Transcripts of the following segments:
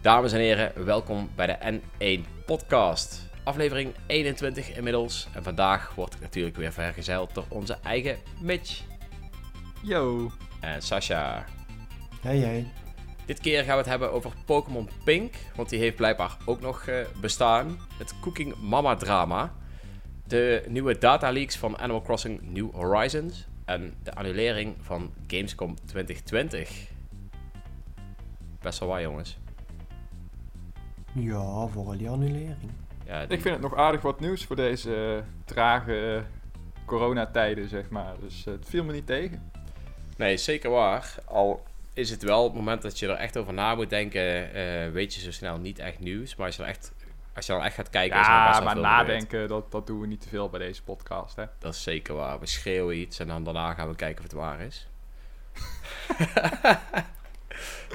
Dames en heren, welkom bij de N1 Podcast. Aflevering 21 inmiddels. En vandaag word ik natuurlijk weer vergezeld door onze eigen Mitch. Yo. En Sasha. Hey, hey. Dit keer gaan we het hebben over Pokémon Pink, want die heeft blijkbaar ook nog uh, bestaan. Het Cooking Mama drama. De nieuwe data leaks van Animal Crossing New Horizons. En de annulering van Gamescom 2020. Best wel waar, jongens. Ja, vooral die annulering. Ja, Ik vind het nog aardig wat nieuws voor deze uh, trage uh, coronatijden, zeg maar. Dus het viel me niet tegen. Nee, zeker waar. Al is het wel het moment dat je er echt over na moet denken, weet je zo snel niet echt nieuws. Maar als je er echt als je dan echt gaat kijken, ja, is er best maar veel nadenken, dat, dat doen we niet te veel bij deze podcast, hè? Dat is zeker waar. We schreeuwen iets en dan daarna gaan we kijken of het waar is.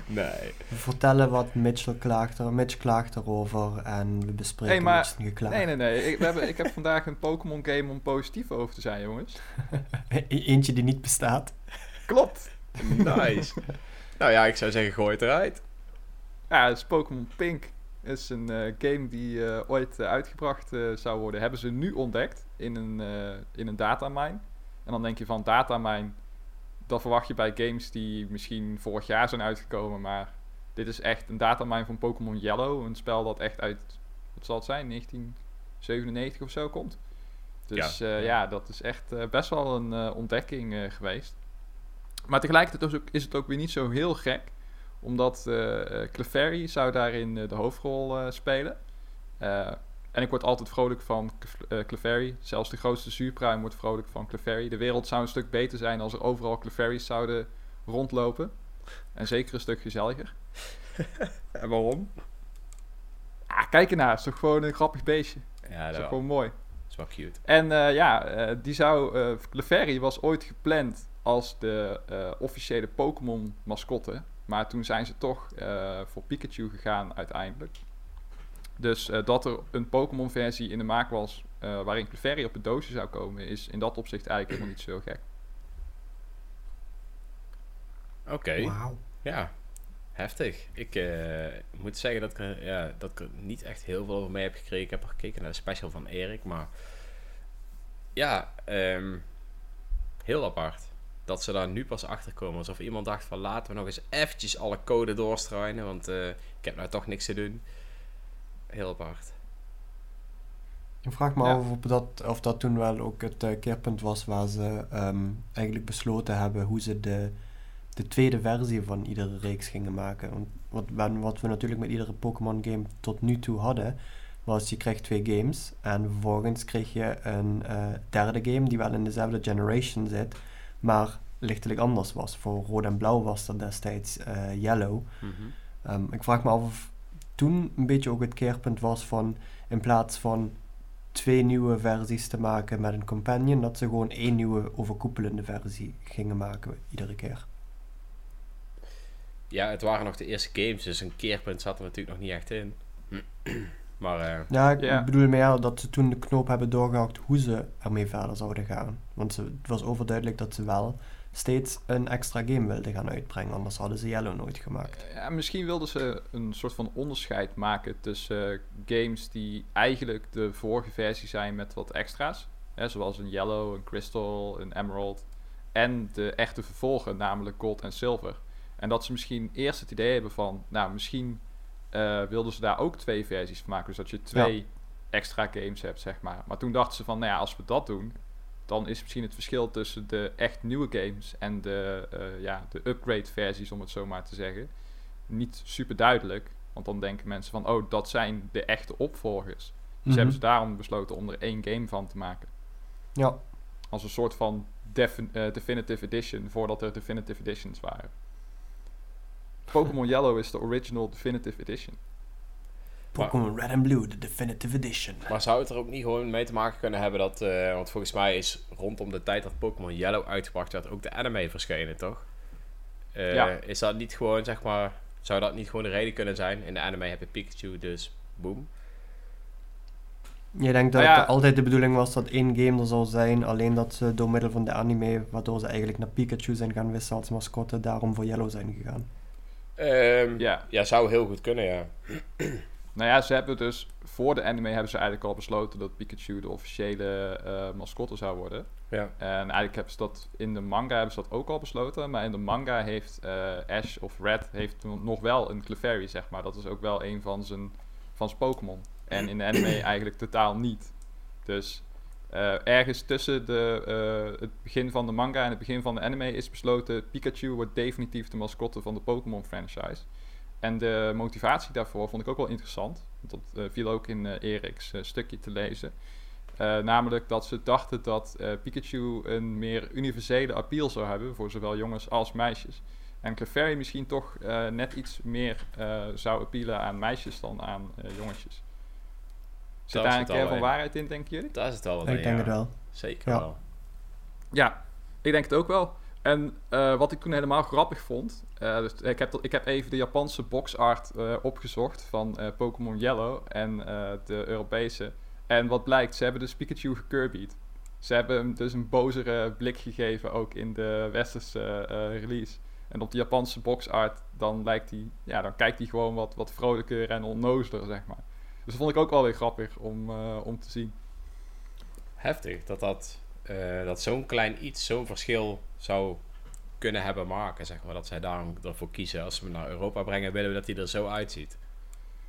nee. We vertellen wat Mitchell klaagt, er, Mitch klaagt erover en we bespreken hey, maar, geklaagd. Nee, nee, nee. Ik, we hebben, ik heb vandaag een Pokémon game om positief over te zijn, jongens. E-, Eentje die niet bestaat. Klopt. Nice. nou ja, ik zou zeggen, gooi het eruit. Ja, het is Pokémon Pink is een uh, game die uh, ooit uh, uitgebracht zou worden. Hebben ze nu ontdekt in een, in een datamine. En dan denk je van datamine, dat verwacht je bij games die misschien vorig jaar zijn uitgekomen. Maar dit is echt een datamine van Pokémon Yellow. Een spel dat echt uit, wat zal het zijn, 1997 of zo komt. Dus ja, ja dat is echt best wel een ontdekking geweest. Maar tegelijkertijd is het ook weer niet zo heel gek omdat uh, Clefairy zou daarin de hoofdrol uh, spelen. en ik word altijd vrolijk van Clefairy. Zelfs de grootste zuurpruim wordt vrolijk van Clefairy. De wereld zou een stuk beter zijn als er overal Clefairies zouden rondlopen. En zeker een stuk gezelliger. en waarom? Ah, kijk ernaar. Het is toch gewoon een grappig beestje. Ja, dat is wel. gewoon mooi. Dat is wel cute. En ja, die zou... Uh, Clefairy was ooit gepland als de officiële Pokémon mascotte maar toen zijn ze toch uh, voor Pikachu gegaan uiteindelijk. Dus uh, dat er een Pokémon-versie in de maak was uh, waarin Clefairy op het doosje zou komen, is in dat opzicht eigenlijk helemaal niet zo gek. Oké. Okay. Wauw. Ja, heftig. Ik moet zeggen dat ik, ja, dat ik er niet echt heel veel over mee heb gekregen. Ik heb er gekeken naar de special van Erik, maar ja, um, heel apart dat ze daar nu pas achter komen. Alsof iemand dacht van laten we nog eens eventjes alle code doorstruinen. Want uh, ik heb nou toch niks te doen. Heel apart. Ik vraag me ja. af of dat, of dat toen wel ook het uh, keerpunt was waar ze um, eigenlijk besloten hebben hoe ze de, de tweede versie van iedere reeks gingen maken. Want wat, wat we natuurlijk met iedere Pokémon game tot nu toe hadden, was je krijgt twee games en vervolgens kreeg je een uh, derde game die wel in dezelfde generation zit, maar lichtelijk anders was. Voor rood en blauw was dat destijds uh, yellow. Mm -hmm. um, ik vraag me af of toen een beetje ook het keerpunt was van in plaats van twee nieuwe versies te maken met een companion, dat ze gewoon één nieuwe overkoepelende versie gingen maken iedere keer. Ja, het waren nog de eerste games, dus een keerpunt zat er natuurlijk nog niet echt in. Maar, uh, ja, ik yeah. bedoel meer dat ze toen de knoop hebben doorgehakt hoe ze ermee verder zouden gaan. Want ze, het was overduidelijk dat ze wel steeds een extra game wilden gaan uitbrengen. Anders hadden ze Yellow nooit gemaakt. Ja, misschien wilden ze een soort van onderscheid maken tussen uh, games die eigenlijk de vorige versie zijn met wat extra's. Hè, zoals een Yellow, een Crystal, een Emerald. En de echte vervolgen, namelijk Gold en Silver. En dat ze misschien eerst het idee hebben van, nou, misschien uh, wilden ze daar ook twee versies van maken. Dus dat je twee ja. extra games hebt, zeg maar. Maar toen dachten ze van, nou ja, als we dat doen, dan is misschien het verschil tussen de echt nieuwe games en de, uh, ja, de upgrade versies, om het zo maar te zeggen, niet super duidelijk. Want dan denken mensen van, oh, dat zijn de echte opvolgers. Dus mm -hmm. hebben ze daarom besloten om er één game van te maken. Ja. Als een soort van uh, definitive edition, voordat er definitive editions waren. Pokémon Yellow is de original definitive edition. Pokémon Red and Blue, de Definitive Edition. Maar zou het er ook niet gewoon mee te maken kunnen hebben dat... Uh, want volgens mij is rondom de tijd dat Pokémon Yellow uitgebracht werd... ook de anime verschenen, toch? Uh, ja. Is dat niet gewoon, zeg maar... Zou dat niet gewoon de reden kunnen zijn? In de anime heb je Pikachu, dus boom. Je denkt dat Nou ja. het altijd de bedoeling was dat één game er zou zijn, alleen dat ze door middel van de anime, waardoor ze eigenlijk naar Pikachu zijn gaan wisselen als mascotte, daarom voor Yellow zijn gegaan. Ehm, Ja. ja, zou heel goed kunnen, ja. Nou ja, ze hebben dus voor de anime hebben ze eigenlijk al besloten dat Pikachu de officiële eh, mascotte zou worden. Ja. En eigenlijk hebben ze dat in de manga hebben ze dat ook al besloten. Maar in de manga heeft eh, Ash of Red heeft nog wel een Clefairy, zeg maar. Dat is ook wel een van zijn, van zijn Pokémon. En in de anime eigenlijk totaal niet. Dus eh, ergens tussen de, eh, het begin van de manga en het begin van de anime is besloten... Pikachu wordt definitief de mascotte van de Pokémon franchise. En de motivatie daarvoor vond ik ook wel interessant. Dat eh, viel ook in Erik's stukje te lezen. Namelijk dat ze dachten dat Pikachu een meer universele appeal zou hebben voor zowel jongens als meisjes. En Clefairy misschien toch net iets meer zou appealen aan meisjes dan aan jongetjes. Zit Daar een kern van waarheid in, denken jullie? Daar is het al ik in, denk ja. het wel. Zeker Ja. wel. Ja, ik denk het ook wel. En eh, wat ik toen helemaal grappig vond, eh, dus ik, heb, ik heb even de Japanse boxart eh, opgezocht van eh, Pokémon Yellow en eh, de Europese. En wat blijkt, ze hebben dus Pikachu gekirby'd. Ze hebben hem dus een bozere blik gegeven, ook in de westerse eh, release. En op de Japanse boxart, dan, lijkt hij, ja, dan kijkt hij gewoon wat, wat vrolijker en onnozeler, zeg maar. Dus dat vond ik ook wel weer grappig om, eh, om te zien. Heftig dat, dat, eh, dat zo'n klein iets zo'n verschil zou kunnen hebben maken, zeg maar. Dat zij daarom ervoor kiezen. Als we hem naar Europa brengen, willen we dat hij er zo uitziet.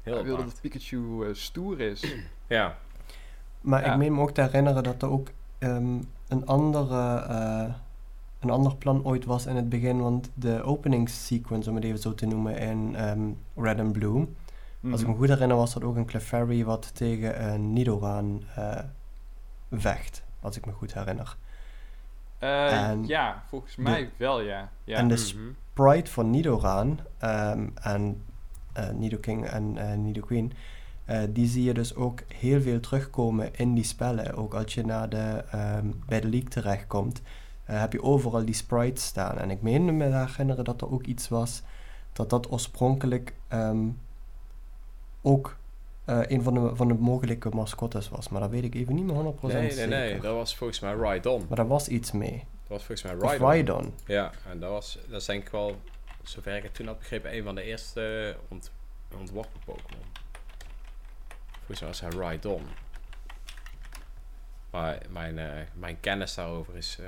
Heel Ik wil dat Pikachu eh, stoer is. Ja, Maar Ja. ik meen me ook te herinneren dat er ook ehm, een, andere, eh, een ander plan ooit was in het begin, want de opening sequence, om het even zo te noemen, in ehm, Red and Blue, als ik me Mhm. goed herinner was dat ook een Clefairy wat tegen een Nidoran eh, vecht, als ik me goed herinner. Eh, En ja, volgens de- mij wel, ja. ja. en de Mhm. sprite van Nidoran ehm, en eh Nidoking en eh Nidoqueen, eh, die zie je dus ook heel veel terugkomen in die spellen. Ook als je naar de, ehm, bij de league terechtkomt, eh, heb je overal die sprites staan. En ik meen me te herinneren dat er ook iets was dat dat oorspronkelijk ehm, ook eh, een van de, van de mogelijke mascottes was. Maar dat weet ik even niet meer 100% Nee, nee, nee. zeker. Dat was volgens mij Rhydon. Maar daar was iets mee. Dat was volgens mij Of Rhydon. Rhydon. Ja, en dat was, dat is denk ik wel, zover ik het toen had begrepen, een van de eerste ont, ontworpen Pokémon. Volgens mij was hij Rhydon. Maar mijn, eh, mijn kennis daarover is... eh,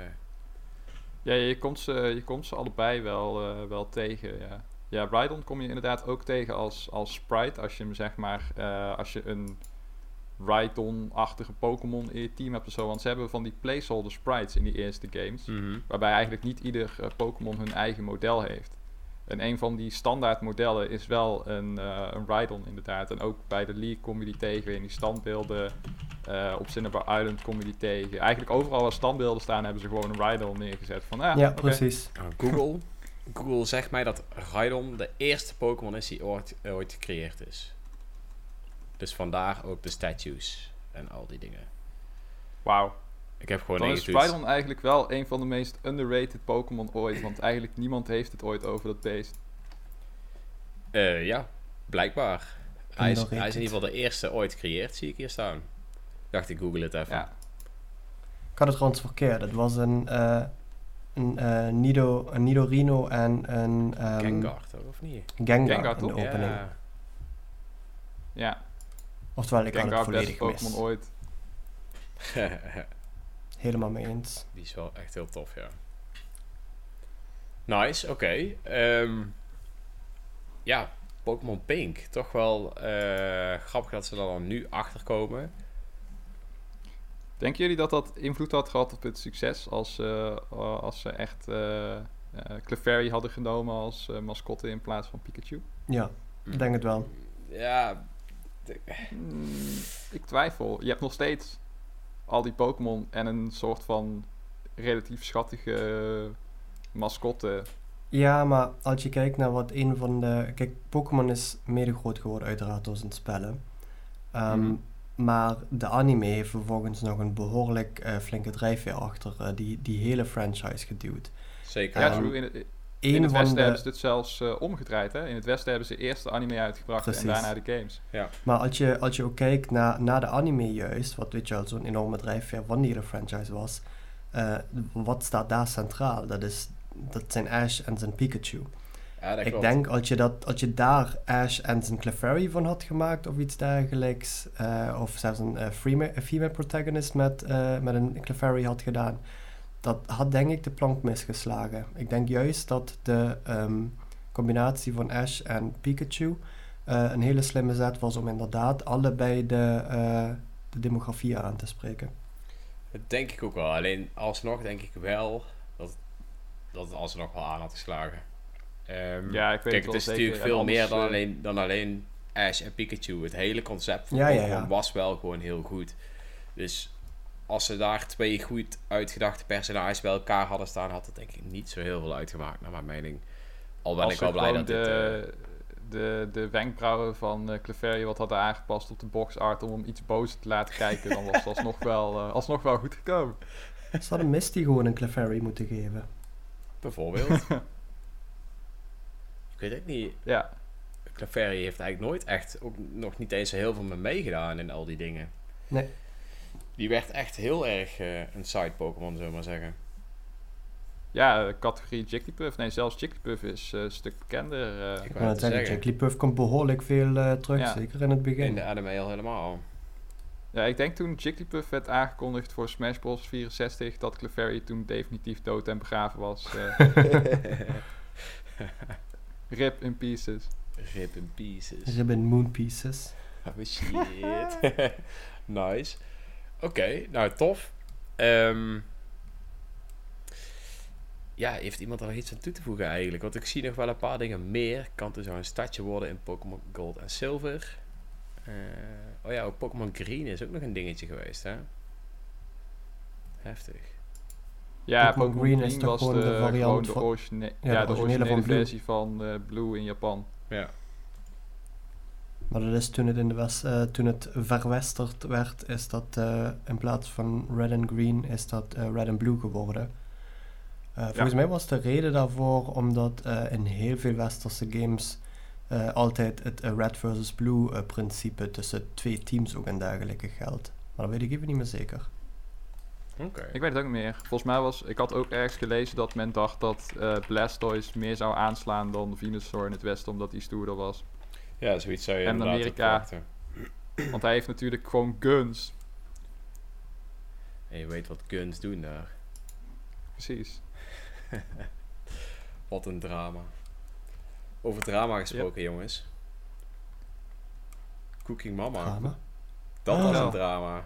Ja, je komt ze, je komt ze allebei wel, eh, wel tegen, ja. Ja, Rhydon kom je inderdaad ook tegen als, als sprite. Als je hem zeg maar, eh, als je een Rhydon-achtige Pokémon in je team hebt of zo. Want ze hebben van die placeholder sprites in die eerste games. Waarbij eigenlijk niet ieder eh, Pokémon hun eigen model heeft. En een van die standaard modellen is wel een, eh een Rhydon inderdaad. En ook bij de League kom je die tegen in die standbeelden. eh, op Cinnabar Island kom je die tegen. Eigenlijk overal waar standbeelden staan hebben ze gewoon een Rhydon neergezet. Van, ah, ja, precies. Google, Google zegt mij dat Rhydon de eerste Pokémon is die ooit, ooit gecreëerd is. Dus vandaar ook de statues en al die dingen. Wauw. Ik heb gewoon Dan is. Rhydon eigenlijk wel een van de meest underrated Pokémon ooit. Want eigenlijk niemand heeft het ooit over dat beest. Eh, ja, blijkbaar. Hij is, hij is in ieder geval de eerste ooit gecreëerd, zie ik hier staan. Dacht ik, google het even. Ja. Ik had het trouwens verkeerd. Het was een, eh een, eh, Nido, een Nidorino en een ehm, Gengar, toch? Of niet? Gengar, Gengar, in de opening. Ja. Ja, Oftewel, ik had het Gengar, volledig Pokémon mis. ooit. Helemaal mee eens. Die is wel echt heel tof, ja. Nice, oké. Ehm, ja, Pokémon Pink. Toch wel eh, grappig dat ze er dan nu achter komen. Denken jullie dat dat invloed had gehad op het succes als, eh, als ze echt eh eh, Clefairy hadden genomen als eh, mascotte in plaats van Pikachu? Ja, ik denk het wel. Ja, Hmm, ik twijfel. Je hebt nog steeds al die Pokémon en een soort van relatief schattige eh, mascotte. Ja, maar als je kijkt naar wat een van de... Kijk, Pokémon is mede groot geworden uiteraard door zijn spellen. Ehm, Mhm. Maar de anime heeft vervolgens nog een behoorlijk eh, flinke drijfveer achter eh, die, die hele franchise geduwd. zeker. Ja, Ehm, true. In, het Westen de... hebben ze dit zelfs eh, omgedraaid. Hè? In het Westen hebben ze eerst de anime uitgebracht Precies. en daarna de games. Maar als je, als je ook kijkt naar, naar de anime juist, wat weet je wel, zo'n enorme drijfveer van die hele franchise was, eh, wat staat daar centraal? Dat, is, dat zijn Ash en zijn Pikachu. Ja, dat Ik denk als je, dat, als je daar Ash en zijn Clefairy van had gemaakt of iets dergelijks, eh, of zelfs een eh, een female protagonist met, eh, met een Clefairy had gedaan, dat had denk ik de plank misgeslagen. Ik denk juist dat de ehm, combinatie van Ash en Pikachu een hele slimme zet was om inderdaad allebei de, de demografie aan te spreken. Dat denk ik ook wel. Alleen alsnog denk ik wel dat, dat het alsnog wel aan had geslagen. Ehm, Ja, ik weet Kijk, het is zeker. natuurlijk veel anders, meer dan eh, alleen, dan alleen Ash en Pikachu. Het hele concept van Ja, ja, Pokémon ja. was wel gewoon heel goed. Dus als ze daar twee goed uitgedachte personages bij elkaar hadden staan, had het denk ik niet zo heel veel uitgemaakt, naar mijn mening. Al ben Als ik wel blij dat dit... de, eh, de, de wenkbrauwen van eh Clefairy wat hadden aangepast op de boxart om hem iets bozer te laten kijken, dan was het alsnog wel, eh, alsnog wel goed gekomen. Ze hadden Misty gewoon een Clefairy moeten geven. bijvoorbeeld. ik weet het niet. Ja, Clefairy heeft eigenlijk nooit echt, ook nog niet eens zo heel veel mee meegedaan in al die dingen. Nee. Die werd echt heel erg eh, een side Pokémon, zullen we maar zeggen. ja categorie Jigglypuff. Nee, zelfs Jigglypuff is eh, een stuk bekender. eh. Ik Ik wou zeggen. Jigglypuff komt behoorlijk veel terug, Ja. zeker in het begin. In de anime al helemaal. Ja, ik denk toen Jigglypuff werd aangekondigd voor Smash Bros. 64, dat Clefairy toen definitief dood en begraven was. rip in pieces. Rip in pieces. Ze hebben Moon Pieces. Oh shit. nice. Oké, nou tof. Ehm, ja, heeft iemand er nog iets aan toe te voegen eigenlijk? Want ik zie nog wel een paar dingen meer. Kan er zo een stadje worden in Pokémon Gold en Silver. Eh, oh ja, ook Pokémon Green is ook nog een dingetje geweest, hè? Heftig. Ja, Pokémon Green Green, is toch was gewoon de, de variant gewoon de, van- Ja, ja, de de originele originele van Blue. versie van eh, Blue in Japan. Ja. Maar dat is toen het, in de west, eh, toen het verwesterd werd, is dat eh, in plaats van red and green, is dat red and blue geworden. Eh, volgens mij was de reden daarvoor omdat eh, in heel veel westerse games eh, altijd het red versus blue principe tussen twee teams ook en dergelijke geldt. Maar dat weet ik even niet meer zeker. Oké. Ik weet het ook niet meer. Volgens mij was, ik had ook ergens gelezen dat men dacht dat eh, Blastoise meer zou aanslaan dan Venusaur in het westen, omdat hij stoerder was. Ja, zoiets zou je En Amerika. Want hij heeft natuurlijk gewoon guns. En je weet wat guns doen daar. Precies. Wat een drama. Over drama gesproken, jongens. Cooking Mama. Drama. Dat Ah. was Ja. een drama.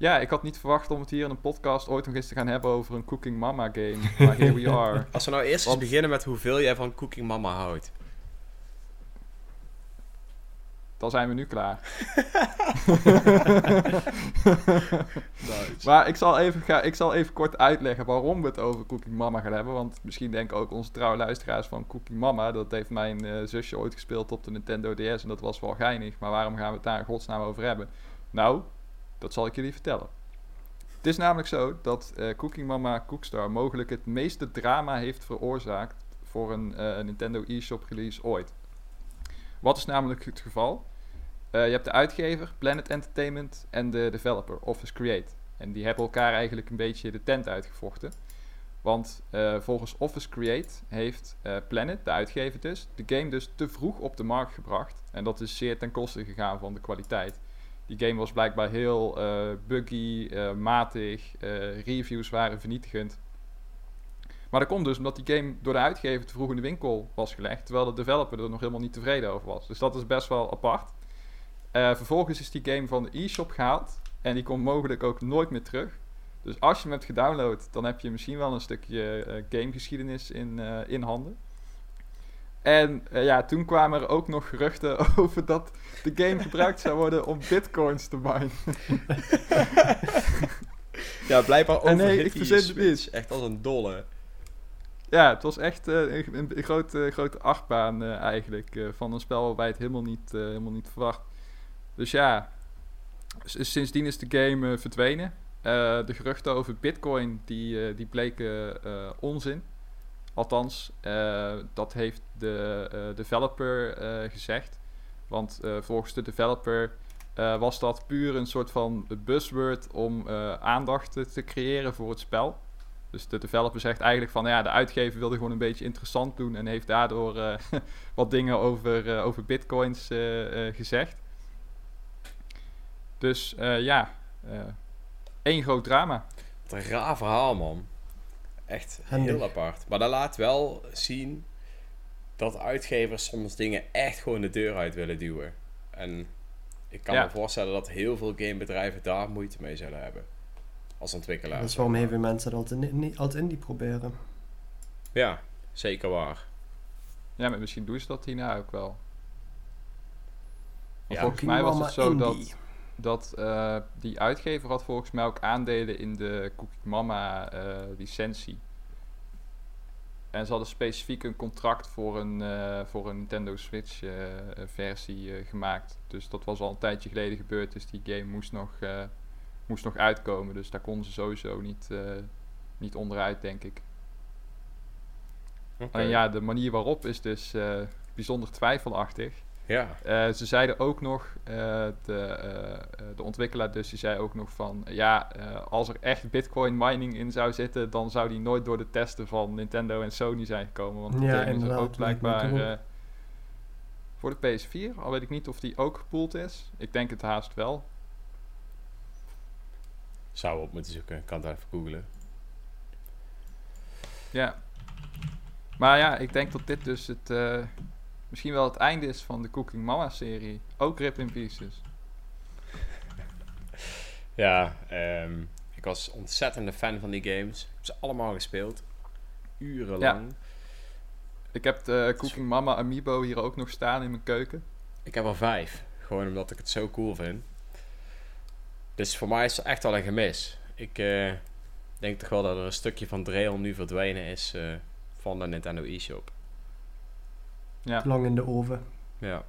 Ja, ik had niet verwacht om het hier in een podcast ooit nog eens te gaan hebben over een Cooking Mama game. Maar here we are. Als we nou eerst eens beginnen met hoeveel jij van Cooking Mama houdt. Dan zijn we nu klaar. Nice. Maar ik zal, even ga, ik zal even kort uitleggen waarom we het over Cooking Mama gaan hebben. Want misschien denken ook onze trouwe luisteraars van Cooking Mama. Dat heeft mijn eh, zusje ooit gespeeld op de Nintendo DS en dat was wel geinig. Maar waarom gaan we het daar in godsnaam over hebben? Nou, dat zal ik jullie vertellen. Het is namelijk zo dat eh, Cooking Mama Cookstar mogelijk het meeste drama heeft veroorzaakt voor een eh, Nintendo eShop release ooit. Wat is namelijk het geval? Eh, je hebt de uitgever, Planet Entertainment, en de developer, Office Create. En die hebben elkaar eigenlijk een beetje de tent uitgevochten. Want volgens Office Create heeft Planet, de uitgever dus, de game dus te vroeg op de markt gebracht. En dat is zeer ten koste gegaan van de kwaliteit. Die game was blijkbaar heel eh, buggy, eh, matig, eh, reviews waren vernietigend. Maar dat komt dus omdat die game door de uitgever te vroeg in de winkel was gelegd, terwijl de developer er nog helemaal niet tevreden over was. Dus dat is best wel apart. Vervolgens is die game van de e-shop gehaald en die komt mogelijk ook nooit meer terug. Dus als je hem hebt gedownload, dan heb je misschien wel een stukje eh, gamegeschiedenis in, in handen. En eh, ja, toen kwamen er ook nog geruchten over dat de game gebruikt zou worden om bitcoins te minen. Ja, blijkbaar En nee, ik verzin het Echt als een dolle. Ja, het was echt eh, een, een, een grote, grote achtbaan eh, eigenlijk. van een spel waarbij het helemaal niet, helemaal niet verwacht. Dus ja, sindsdien is de game verdwenen. De geruchten over Bitcoin die, die bleken onzin. Althans, eh, dat heeft de eh, developer eh, gezegd. Want volgens de developer was dat puur een soort van buzzword om aandacht te, creëren voor het spel. Dus de developer zegt eigenlijk van ja, de uitgever wilde gewoon een beetje interessant doen en heeft daardoor wat dingen over, over bitcoins gezegd. Dus ja, één groot drama. Wat een raar verhaal, man. Echt Handig. heel apart. Maar dat laat wel zien dat uitgevers soms dingen echt gewoon de deur uit willen duwen. En ik kan Ja. me voorstellen dat heel veel gamebedrijven daar moeite mee zullen hebben. Als ontwikkelaar. Dat is waarom heel veel mensen het altijd, in- altijd indie proberen. Ja, zeker waar. Ja, maar misschien doen ze dat hierna ook wel. Ja, volgens mij was het zo dat, indie. dat eh, die uitgever had volgens mij ook aandelen in de Cookie Mama eh, licentie. En ze hadden specifiek een contract voor een, eh, voor een Nintendo Switch versie gemaakt. Dus dat was al een tijdje geleden gebeurd. Dus die game moest nog, moest nog uitkomen. Dus daar konden ze sowieso niet, niet onderuit, denk ik. En ja, de manier waarop is dus bijzonder twijfelachtig. Ja. Eh, ze zeiden ook nog, eh, de, eh, de ontwikkelaar dus, die zei ook nog van... Ja, eh, als er echt bitcoin mining in zou zitten... dan zou die nooit door de testen van Nintendo en Sony zijn gekomen. Want die Ja, game is er ook blijkbaar eh, voor de PS4. Al weet ik niet of die ook gepoeld is. Ik denk het haast wel. Zou op moeten zoeken. Ik kan het even googlen. Ja. Maar ja, ik denk dat dit dus het... misschien wel het einde is van de Cooking Mama serie. Ook Rip in Pieces. Ja, ehm, ik was ontzettende fan van die games. Ik heb ze allemaal gespeeld. Urenlang. Ik heb de Cooking Mama Amiibo hier ook nog staan in mijn keuken. Ik heb er vijf. Gewoon omdat ik het zo cool vind. Dus voor mij is het echt wel een gemis. Ik eh, denk toch wel dat er een stukje van Drail nu verdwenen is eh, van de Nintendo eShop. Ja. Lang in de oven. Ja.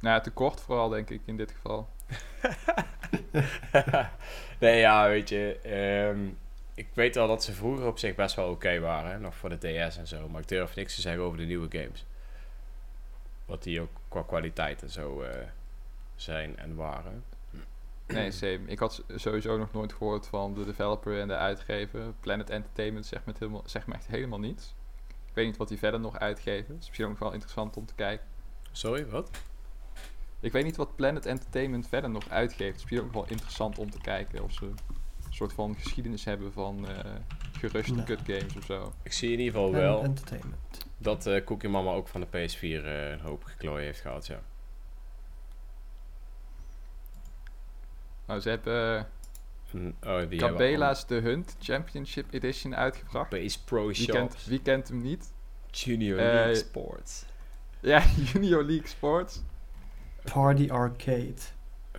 Nou, ja, te kort vooral, denk ik, in dit geval. nee, ja, weet je. ehm, ik weet wel dat ze vroeger op zich best wel oké waren. hè, Nog voor de DS en zo. Maar ik durf niks te zeggen over de nieuwe games. Wat die ook qua kwaliteit en zo eh, zijn en waren. Nee, same. Ik had sowieso nog nooit gehoord van de developer en de uitgever. Planet Entertainment zegt me, het helemaal, zegt me echt helemaal niets. Ik weet niet wat die verder nog uitgeven. Dat is misschien ook nog wel interessant om te kijken. Sorry, wat? Ik weet niet wat Planet Entertainment verder nog uitgeeft. Het is misschien ook wel interessant om te kijken of ze een soort van geschiedenis hebben van eh geruste Nee. cut games of zo. Ik zie in ieder geval wel entertainment. dat eh Cookie Mama ook van de PS4 eh, een hoop geklooi heeft gehad, ja. Nou, ze hebben En, oh, die Cabela's The Hunt Championship Edition uitgebracht. Base Pro Wie Shops. kent, wie kent hem niet? Junior Eh, League Sports. Ja, Junior League Sports. Party Arcade.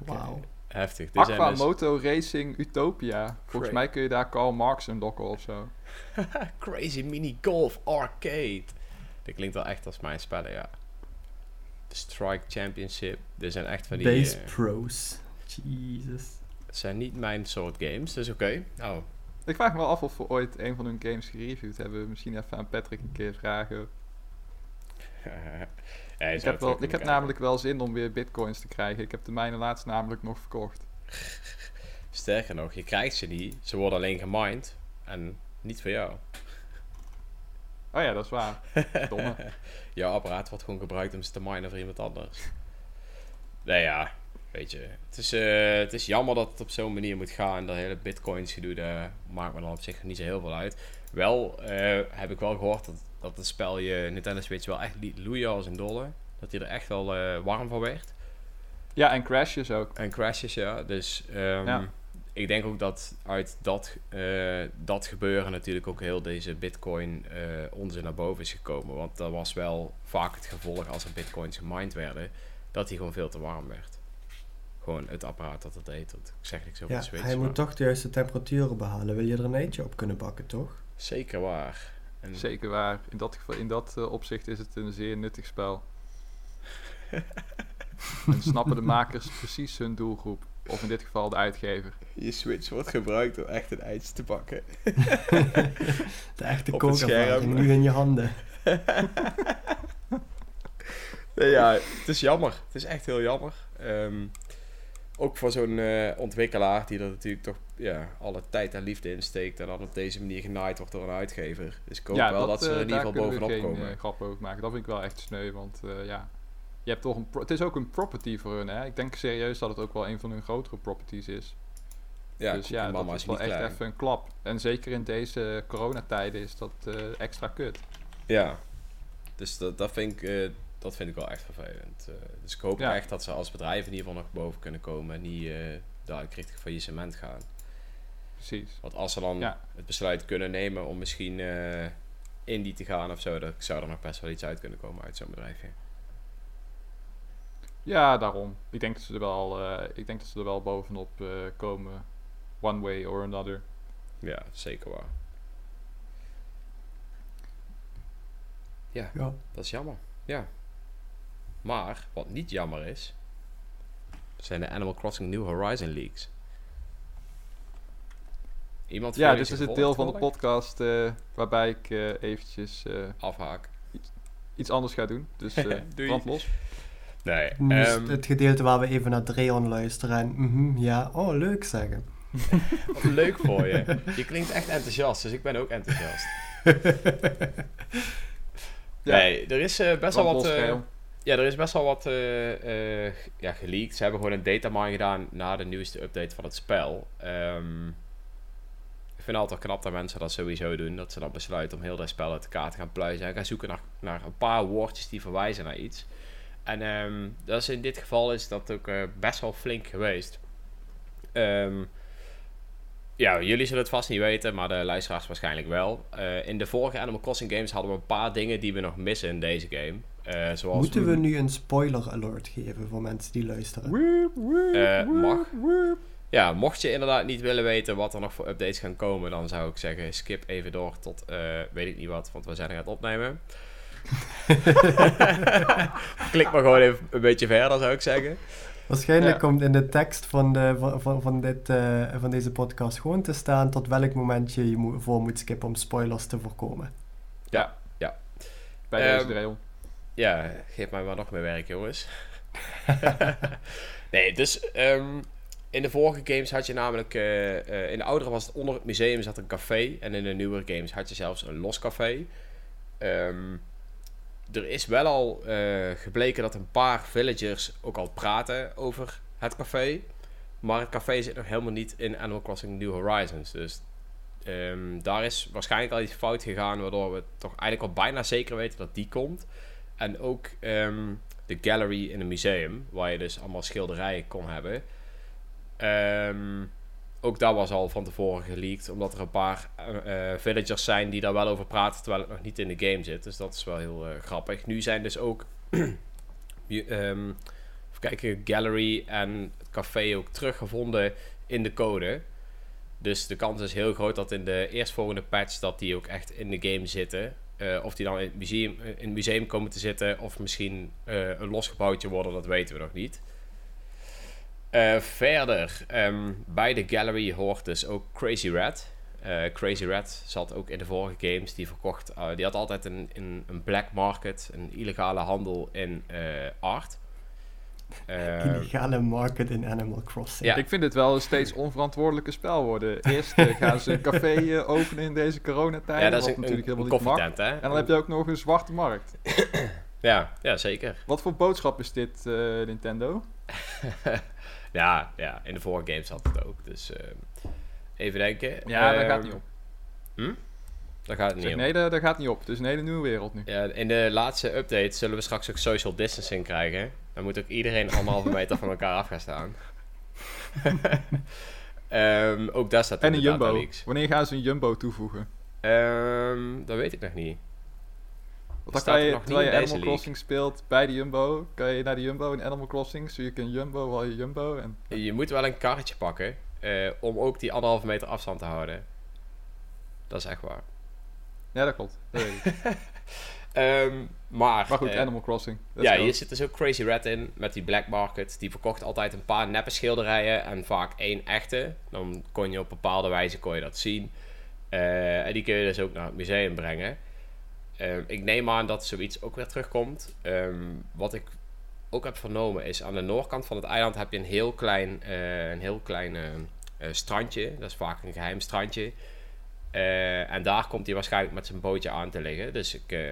Wauw. Heftig. Dit zijn Aqua dus Moto Racing Utopia. Volgens mij kun je daar Karl Marx unlocken of zo. Crazy Mini Golf Arcade. Dit klinkt wel echt als mijn spellen, ja. De Strike Championship. Dit zijn echt van die... Base eh, Pros. Jesus. Het zijn niet mijn soort games, dus oké. Oh, Ik vraag me wel af of we ooit een van hun games gereviewd hebben. Misschien even aan Patrick een keer vragen. ja, Ik heb, wel, ik heb namelijk wel zin om weer bitcoins te krijgen. Ik heb de mijne laatst namelijk nog verkocht. Sterker nog, je krijgt ze niet. Ze worden alleen gemined. En niet voor jou. Oh ja, dat is waar. Domme. Jouw apparaat wordt gewoon gebruikt om ze te minen voor iemand anders. Nee ja, weet je. Het is, eh, het is jammer dat het op zo'n manier moet gaan. Dat hele bitcoins gedoe, daar maakt me dan op zich niet zo heel veel uit. Wel eh, heb ik wel gehoord dat, dat het spel je Nintendo Switch wel echt liet loeien als een dolle. Dat hij er echt wel eh, warm van werd. Ja, en crashes ook. En crashes, ja. Dus ehm, Ja. ik denk ook dat uit dat, dat gebeuren natuurlijk ook heel deze bitcoin onzin naar boven is gekomen. Want dat was wel vaak het gevolg als er bitcoins gemined werden, dat die gewoon veel te warm werd. Gewoon het apparaat dat het deed. Dat, ik zeg niks over Ja, de Switch, hij maar moet toch de juiste temperaturen behalen. Wil je er een eitje op kunnen bakken, toch? zeker waar. En Zeker waar. In dat, geval, in dat eh, opzicht is het een zeer nuttig spel. en snappen de makers precies hun doelgroep. Of in dit geval de uitgever. Je Switch wordt gebruikt om echt een ijs te bakken. de echte scherm. nu in je handen. Nee, ja, het is jammer. Het is echt heel jammer. Ehm, ook voor zo'n eh, ontwikkelaar die er natuurlijk toch ja, alle tijd en liefde in steekt en dan op deze manier genaaid wordt door een uitgever. Dus ik hoop wel dat, ze er eh, in ieder geval bovenop geen, komen. eh, grap over maken. Dat vind ik wel echt sneu, want ja, je hebt toch een pro- het is ook een property voor hun, hè. Ik denk serieus dat het ook wel een van hun grotere properties is. ja, dus ja, dat is is wel echt klein. even een klap. En zeker in deze coronatijden is dat extra kut. Ja, dus dat, dat, vind ik, dat vind ik wel echt vervelend. Eh, dus ik hoop Ja. echt dat ze als bedrijf in ieder geval nog boven kunnen komen en niet uh, dadelijk richting faillissement gaan. Precies. Want als ze dan Ja. het besluit kunnen nemen om misschien eh indie te gaan of zo, dan zou er nog best wel iets uit kunnen komen uit zo'n bedrijfje. Ja, daarom. Ik denk dat ze er wel, eh, ik denk dat ze er wel bovenop eh, komen. One way or another. Ja, zeker waar. Ja, Ja. dat is jammer. Ja. Maar, wat niet jammer is, zijn de Animal Crossing New Horizon leaks. Iemand Ja, dit is zich het deel van de podcast eh, waarbij ik eh, eventjes eh? Afhaak. iets anders ga doen. Dus eh brand los. Nee. Is ehm, het gedeelte waar we even naar Dreon luisteren en mhm, ja, oh leuk zeggen. wat leuk voor je. Je klinkt echt enthousiast, dus ik ben ook enthousiast. Ja. Nee, er is eh, best wel wat... Ja, er is best wel wat eh, ja, geleakt. Ze hebben gewoon een datamine gedaan na de nieuwste update van het spel. Ehm, ik vind het altijd knap dat mensen dat sowieso doen. Dat ze dan besluiten om heel dat spel uit elkaar te gaan pluizen. En gaan zoeken naar, naar een paar woordjes die verwijzen naar iets. En ehm, dat is in dit geval is dat ook eh, best wel flink geweest. Ehm, ja, jullie zullen het vast niet weten, maar de luisteraars waarschijnlijk wel. In de vorige Animal Crossing games hadden we een paar dingen die we nog missen in deze game. Eh, zoals Moeten we nu een spoiler alert geven voor mensen die luisteren? Woep, woep, Eh, mag. Ja, mocht je inderdaad niet willen weten wat er nog voor updates gaan komen, dan zou ik zeggen skip even door tot eh, weet ik niet wat, want we zijn er aan het opnemen. Klik maar gewoon even een beetje verder, zou ik zeggen. Waarschijnlijk Ja. komt in de tekst van, de, van, van, dit, eh, van deze podcast gewoon te staan tot welk moment je je voor moet skippen om spoilers te voorkomen. Bij Ehm, deze Dreon. Ja, geef mij maar nog meer werk, jongens. nee, dus ehm, in de vorige games had je namelijk... eh, eh, in de oudere was het onder het museum zat een café. En in de nieuwere games had je zelfs een los café. Ehm, er is wel al eh, gebleken dat een paar villagers ook al praten over het café. Maar het café zit nog helemaal niet in Animal Crossing New Horizons. Dus ehm, daar is waarschijnlijk al iets fout gegaan... waardoor we toch eigenlijk al bijna zeker weten dat die komt. En ook ehm, de gallery in een museum, waar je dus allemaal schilderijen kon hebben. Ehm, ook dat was al van tevoren geleakt, omdat er een paar eh, eh, villagers zijn die daar wel over praten, terwijl het nog niet in de game zit. Dus dat is wel heel eh, grappig. Nu zijn dus ook, ehm, even kijken, gallery en het café ook teruggevonden in de code. Dus de kans is heel groot dat in de eerstvolgende patch dat die ook echt in de game zitten. Eh, of die dan in het, museum, in het museum komen te zitten of misschien eh, een losgebouwtje worden, dat weten we nog niet. Eh, verder, ehm, bij de gallery hoort dus ook Crazy. Eh, Crazy Rat zat ook in de vorige games. Die verkocht, eh, die had altijd een, een, een black market, een illegale handel in eh, art. Eh, Illegale market in Animal Crossing. Ja. Ik vind dit wel een steeds onverantwoordelijke spel worden. Eerst eh, gaan ze een café eh, openen in deze coronatijd. ja, dat is wat een, natuurlijk een, helemaal een niet mag. hè? En dan heb je ook nog een zwarte markt. Ja, ja, zeker. Wat voor boodschap is dit, eh, Nintendo? ja, ja, in de vorige games had het ook. Dus eh, even denken. Ja, daar Ehm, gaat niet op. Daar gaat het niet nee, daar gaat niet op. Het is een hele nieuwe wereld nu. Ja, in de laatste update zullen we straks ook social distancing krijgen. Dan moet ook iedereen anderhalve meter van elkaar af gaan staan. Ehm, ook daar staat En een Jumbo. Wanneer gaan ze een Jumbo toevoegen? Ehm, dat weet ik nog niet. Want dan kan je, nog niet terwijl je Animal Crossing speelt bij de Jumbo, kan je naar de Jumbo in Animal Crossing, zie ik een Jumbo, wel je Jumbo. En, Je moet wel een karretje pakken eh, om ook die anderhalve meter afstand te houden. Dat is echt waar. Ja, dat klopt. Dat weet ik. Ehm, maar, Maar goed, eh, Animal Crossing. Let's ja, go. hier zit dus ook Crazy Red in met die Black Market. Die verkocht altijd een paar neppe schilderijen en vaak één echte. Dan kon je op bepaalde wijze kon je dat zien. Eh, en die kun je dus ook naar het museum brengen. Ehm, ik neem aan dat zoiets ook weer terugkomt. Ehm, wat ik ook heb vernomen is aan de noordkant van het eiland heb je een heel klein, eh, een heel klein strandje. Dat is vaak een geheim strandje. Eh, en daar komt hij waarschijnlijk met zijn bootje aan te liggen. Dus ik, eh,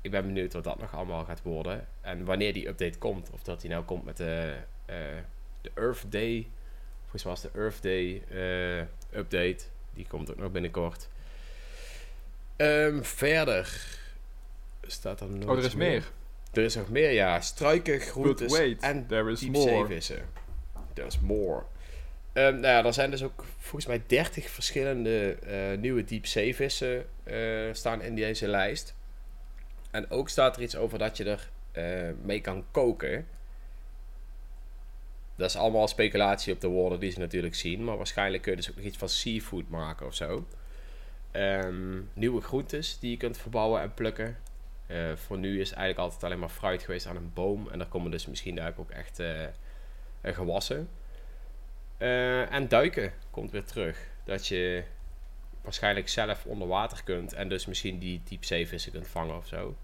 ik ben benieuwd wat dat nog allemaal gaat worden. En wanneer die update komt. Of dat die nou komt met de, eh, de Earth Day. Volgens mij was de Earth Day update. Die komt ook nog binnenkort. Ehm, verder staat er nog Oh, er is meer. Er is nog meer, ja. Struiken, groentes wait, en there is diepzee more. vissen. There's more. Ehm, nou ja, er zijn dus ook volgens mij 30 verschillende eh, nieuwe diepzeevissen eh staan in deze lijst. En ook staat er iets over dat je er eh, mee kan koken. Dat is allemaal speculatie op de woorden die ze natuurlijk zien. Maar waarschijnlijk kun je dus ook nog iets van seafood maken of zo. Ehm, nieuwe groentes die je kunt verbouwen en plukken. Voor nu is eigenlijk altijd alleen maar fruit geweest aan een boom. En daar komen dus misschien daar ook echt eh, gewassen. Eh, en duiken komt weer terug. Dat je waarschijnlijk zelf onder water kunt. En dus misschien die diepzeevissen kunt vangen of zo.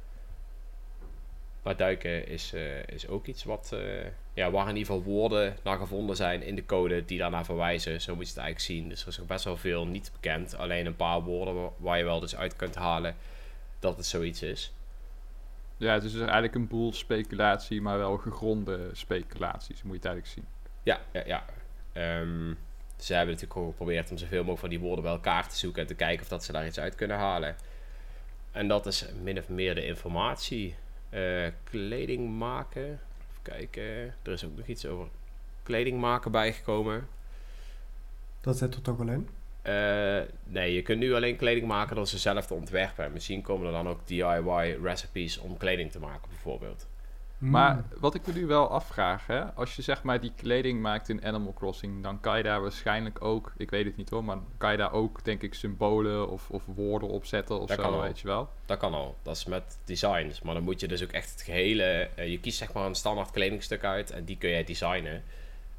Maar duiken is, eh, is ook iets wat, eh, ja, waar in ieder geval woorden naar gevonden zijn in de code die daarnaar verwijzen. Zo moet je het eigenlijk zien. Dus er is ook best wel veel niet bekend. Alleen een paar woorden wa- waar je wel dus uit kunt halen dat het zoiets is. Ja, het is dus eigenlijk een boel speculatie, maar wel gegronde speculaties, moet je het eigenlijk zien. Ja, ja, ja. Ehm, ze hebben natuurlijk ook geprobeerd om zoveel mogelijk van die woorden bij elkaar te zoeken en te kijken of dat ze daar iets uit kunnen halen. En dat is min of meer de informatie. Eh, kleding maken. Even kijken. Er is ook nog iets over kleding maken bijgekomen. Dat zit er toch al in? Eh, nee, je kunt nu alleen kleding maken door ze zelf te ontwerpen. En misschien komen er dan ook DIY recipes om kleding te maken, bijvoorbeeld. Maar Hmm. wat ik me nu wel afvraag, hè, als je zeg maar die kleding maakt in Animal Crossing, dan kan je daar waarschijnlijk ook, ik weet het niet hoor, maar kan je daar ook denk ik symbolen of, of woorden op zetten of Dat zo, kan weet je wel. Dat kan al. Dat is met designs. Maar dan moet je dus ook echt het gehele... eh, je kiest zeg maar een standaard kledingstuk uit en die kun jij designen.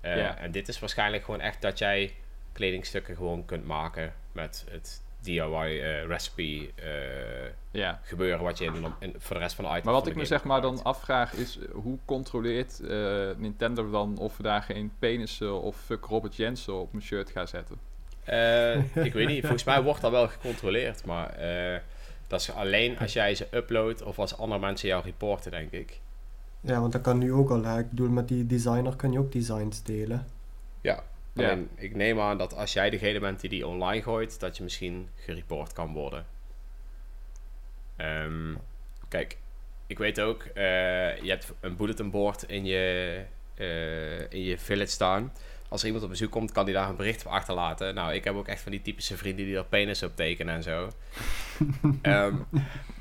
Eh. En dit is waarschijnlijk gewoon echt dat jij kledingstukken gewoon kunt maken met het DIY eh, recipe eh, Ja. gebeuren wat je in, in, voor de rest van de items Maar wat ik me zeg maar dan afvraag is, eh, hoe controleert eh, Nintendo dan of we daar geen penissen of fuck Robert Jensen op mijn shirt gaan zetten? Eh, ik weet niet. Volgens mij wordt dat wel gecontroleerd. Maar eh, dat is alleen als jij ze uploadt of als andere mensen jou reporten, denk ik. Ja, want dat kan nu ook al. Hè. Ik bedoel, met die designer kan je ook designs delen. Ja. Ja. Alleen, ik neem aan dat als jij degene bent die die online gooit, dat je misschien gereport kan worden. Ehm, kijk, ik weet ook, eh, je hebt een bulletin board in je, eh, in je village staan. Als er iemand op bezoek komt, kan die daar een bericht op achterlaten. Nou, ik heb ook echt van die typische vrienden die er penis op tekenen en zo. Ehm,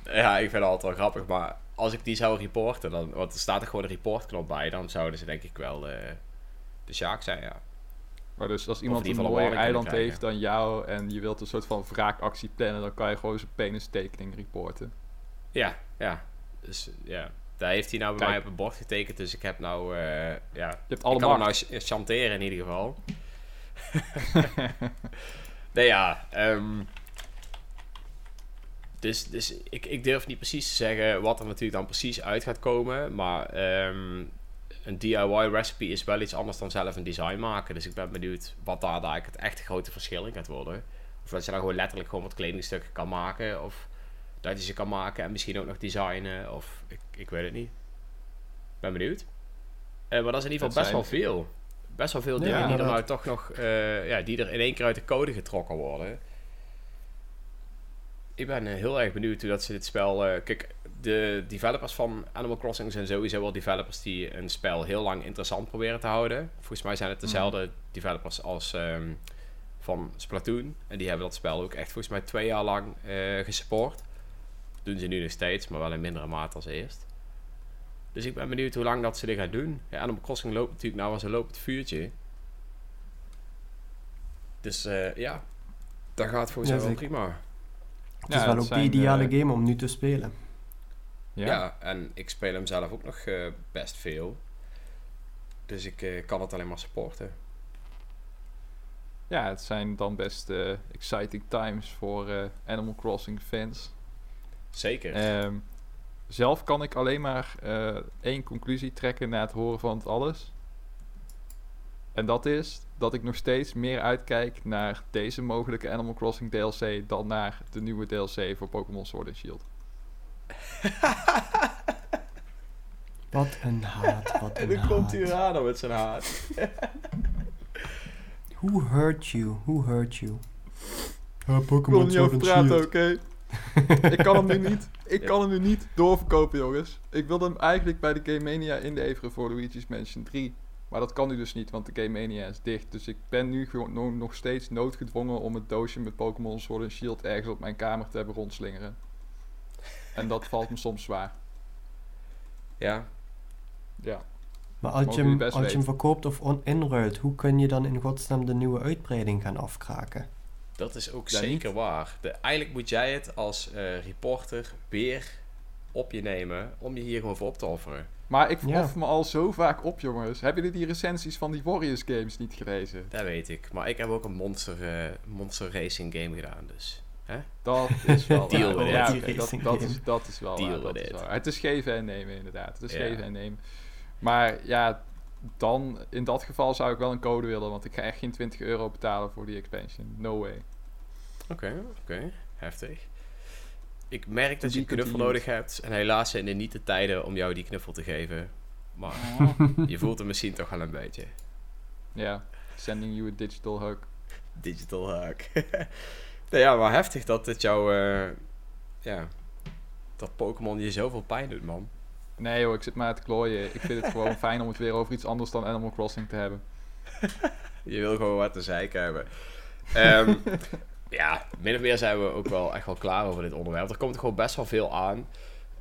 ja, ik vind het altijd wel grappig, maar als ik die zou reporten, dan, want er staat er gewoon een reportknop bij, dan zouden ze denk ik wel eh, de Sjaak zijn, ja. Maar dus als iemand een geval een mooier eiland heeft dan jou en je wilt een soort van wraakactie plannen, dan kan je gewoon zijn penistekening reporten. Ja, ja. Dus ja, daar heeft hij nou bij Kijk. mij op het bord getekend. Dus ik heb nou, eh, ja, Je hebt ik alle kan nou ch- chanteren in ieder geval. nee, ja. ehm, dus dus ik, ik durf niet precies te zeggen wat er natuurlijk dan precies uit gaat komen. Maar ehm, een DIY recipe is wel iets anders dan zelf een design maken. Dus ik ben benieuwd wat daar eigenlijk het echte grote verschil in gaat worden. Of dat je dan gewoon letterlijk gewoon wat kledingstukken kan maken. Of dat je ze kan maken en misschien ook nog designen. Of ik, ik weet het niet. Ben benieuwd. Eh, maar dat is in ieder geval best wel veel. Best wel veel Ja, dingen die er nou toch nog... eh, ja, die er in één keer uit de code getrokken worden. Ik ben eh, heel erg benieuwd hoe dat ze dit spel... eh, kijk, de developers van Animal Crossing zijn sowieso wel developers die een spel heel lang interessant proberen te houden. Volgens mij zijn het dezelfde developers als ehm, van Splatoon. En die hebben dat spel ook echt volgens mij twee jaar lang eh gesupport. Doen ze nu nog steeds, maar wel in mindere mate als eerst. Dus ik ben benieuwd hoe lang dat ze dit gaan doen. Ja, Animal Crossing loopt natuurlijk nou als een lopend vuurtje. Dus eh, ja, dat gaat volgens Ja, mij wel prima. Het Ja, is wel het ook de ideale eh, game om nu te spelen. Ja. en ik speel hem zelf ook nog eh, best veel. Dus ik eh, kan het alleen maar supporten. Ja, het zijn dan best eh, exciting times voor Animal Crossing fans. Zeker. Ehm, zelf kan ik alleen maar één conclusie trekken na het horen van het alles. En dat is dat ik nog steeds meer uitkijk naar deze mogelijke Animal Crossing DLC dan naar de nieuwe DLC voor Pokémon Sword and Shield. Wat een haat, wat en een dan komt. Urano met zijn haat. Who hurt you? Who hurt you? Ja, Ik wil niet over praten, oké? ik kan hem nu niet. Ik kan hem nu niet doorverkopen, jongens. Ik wilde hem eigenlijk bij de Game Mania inleveren voor Luigi's Mansion 3. Maar dat kan nu dus niet, want de Game Mania is dicht. Dus ik ben nu gewoon no- nog steeds noodgedwongen om het doosje met Pokémon Sword and Shield ergens op mijn kamer te hebben rondslingeren. En dat valt me soms zwaar. Ja, Ja. Maar als je, hem, als je hem verkoopt of on- inruilt, hoe kun je dan in godsnaam de nieuwe uitbreiding gaan afkraken? dat is ook Ja, zeker niet. waar. De, eigenlijk moet jij het als eh, reporter weer op je nemen om je hier gewoon voor op te offeren. Maar ik Ja. offer me al zo vaak op, jongens. Hebben jullie die recensies van die Warriors games niet gelezen? Dat weet ik. Maar ik heb ook een Monster, eh, monster Racing game gedaan, dus... Dat is wel Deal waar. with Ja, dat, dat, is, dat is wel Deal waar, dat with is waar. Het is geven en nemen, inderdaad. Het is Ja. geven en nemen. Maar ja, dan in dat geval zou ik wel een code willen, want ik ga echt geen 20 euro betalen voor die expansion. No way. Oké, oké. Heftig. Ik merk dat je een knuffel nodig hebt. En helaas zijn er niet de tijden om jou die knuffel te geven. Maar je voelt hem misschien toch wel een beetje. Ja, sending you a digital hug. Digital hack. nou ja, maar heftig dat dit jou... eh, ja, dat Pokémon je zoveel pijn doet, man. Nee joh, ik zit maar te klooien. Ik vind het gewoon fijn om het weer over iets anders dan Animal Crossing te hebben. Je wil gewoon wat te zeiken hebben. Ehm, ja, min of meer zijn we ook wel echt wel klaar over dit onderwerp. Er komt gewoon best wel veel aan.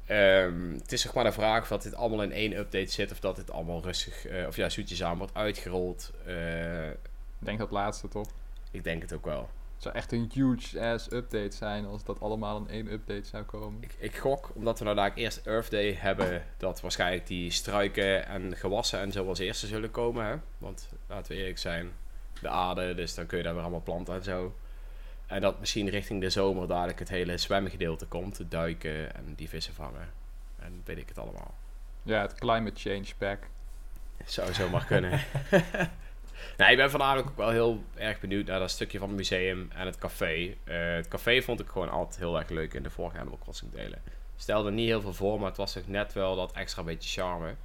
Ehm, het is zeg maar de vraag of dat dit allemaal in één update zit... of dat dit allemaal rustig, eh, of ja, zoetjes aan wordt uitgerold. Eh, Ik denk dat laatste toch? ik denk het ook wel. Het zou echt een huge ass update zijn als dat allemaal in één update zou komen. Ik, ik gok, omdat we nou daar eerst Earth Day hebben... dat waarschijnlijk die struiken en gewassen en zo als eerste zullen komen. Hè? Want laten we eerlijk zijn, de aarde, dus dan kun je daar weer allemaal planten en zo. En dat misschien richting de zomer dadelijk het hele zwemgedeelte komt. Duiken en die vissen vangen. En weet ik het allemaal. Ja, het climate change pack. Zou zomaar kunnen. nou, ik ben vandaag ook wel heel erg benieuwd naar dat stukje van het museum en het café. Eh, het café vond ik gewoon altijd heel erg leuk in de vorige Animal Crossing delen. Stelde niet heel veel voor, maar het was ook net wel dat extra beetje charme.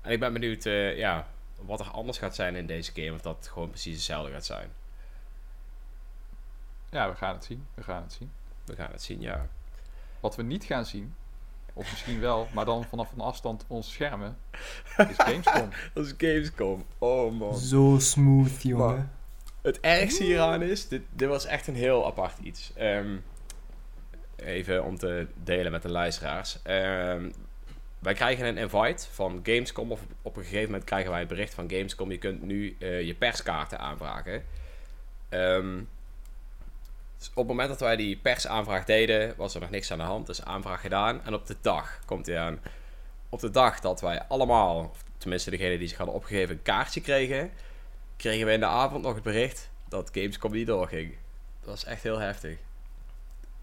En ik ben benieuwd eh, ja, wat er anders gaat zijn in deze game. Of dat het gewoon precies hetzelfde gaat zijn. Ja, we gaan het zien. We gaan het zien. We gaan het zien, ja. Wat we niet gaan zien, of misschien wel, maar dan vanaf een afstand onze schermen, is Gamescom. Dat is Gamescom. Oh man. Zo smooth, jongen. Het ergste hieraan is, dit, dit was echt een heel apart iets. Ehm, even om te delen met de luisteraars. Ehm, wij krijgen een invite van Gamescom. Of op een gegeven moment krijgen wij het bericht van Gamescom. Je kunt nu eh, je perskaarten aanvragen. Ehm, dus op het moment dat wij die persaanvraag deden, was er nog niks aan de hand. Dus aanvraag gedaan. En op de dag komt hij aan. Op de dag dat wij allemaal, tenminste degene die zich hadden opgegeven, een kaartje kregen, kregen we in de avond nog het bericht dat Gamescom niet doorging. Dat was echt heel heftig.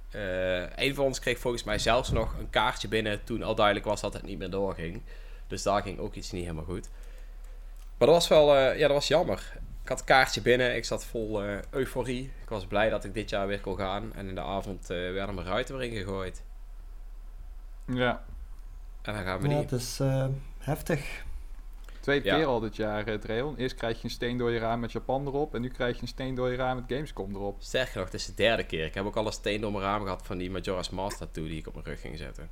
Eh een van ons kreeg volgens mij zelfs nog een kaartje binnen toen al duidelijk was dat het niet meer doorging. Dus daar ging ook iets niet helemaal goed. Maar dat was wel, eh, ja, dat was jammer. Ik had een kaartje binnen, ik zat vol eh, euforie. Ik was blij dat ik dit jaar weer kon gaan. En in de avond eh, werden mijn ruiten weer ingegooid. Ja, En dan gaan we Ja, niet. het is eh, heftig. tweede Ja. keer al dit jaar, uh, Dreon. Eerst krijg je een steen door je raam met Japan erop, en nu krijg je een steen door je raam met Gamescom erop. Sterker nog, het is de derde keer. Ik heb ook al een steen door mijn raam gehad van die Majora's Mask tattoo die ik op mijn rug ging zetten.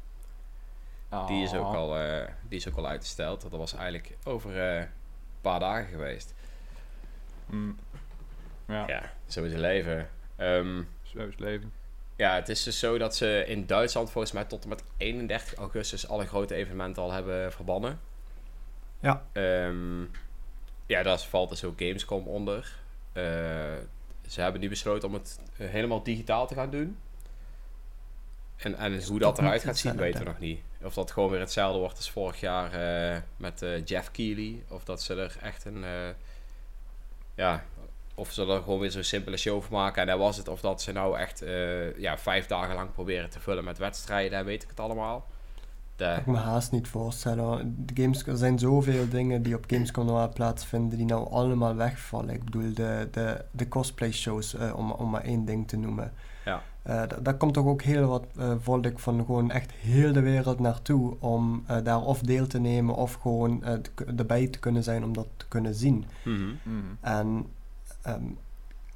Die is ook Ah. al, eh, die is ook al uitgesteld. Dat was eigenlijk over eh, een paar dagen geweest. Mm. Ja, Ja, zo is het leven. Ehm, zo is het leven. ja, het is dus zo dat ze in Duitsland volgens mij tot en met 31 augustus alle grote evenementen al hebben verbannen. Ja. Ehm, ja, daar valt dus ook Gamescom onder. Eh, ze hebben nu besloten om het helemaal digitaal te gaan doen. En, en hoe dat eruit gaat zien, weten we nog niet. Of dat gewoon weer hetzelfde wordt als vorig jaar eh, met eh, Jeff Keighley. Of dat ze er echt een... ja, of ze er gewoon weer zo'n simpele show van maken en dat was het. Of dat ze nou echt eh, ja, vijf dagen lang proberen te vullen met wedstrijden en weet ik het allemaal. De, kan ik me haast niet voorstellen. De games, er zijn zoveel dingen die op Gamescom normaal plaatsvinden die nou allemaal wegvallen. Ik bedoel, de, de, de cosplay shows, om, om maar één ding te noemen. Ja. Eh, da- daar komt toch ook heel wat eh, volk van gewoon echt heel de wereld naartoe om eh, daar of deel te nemen of gewoon erbij te kunnen zijn om dat te kunnen zien. Mhm. En ehm,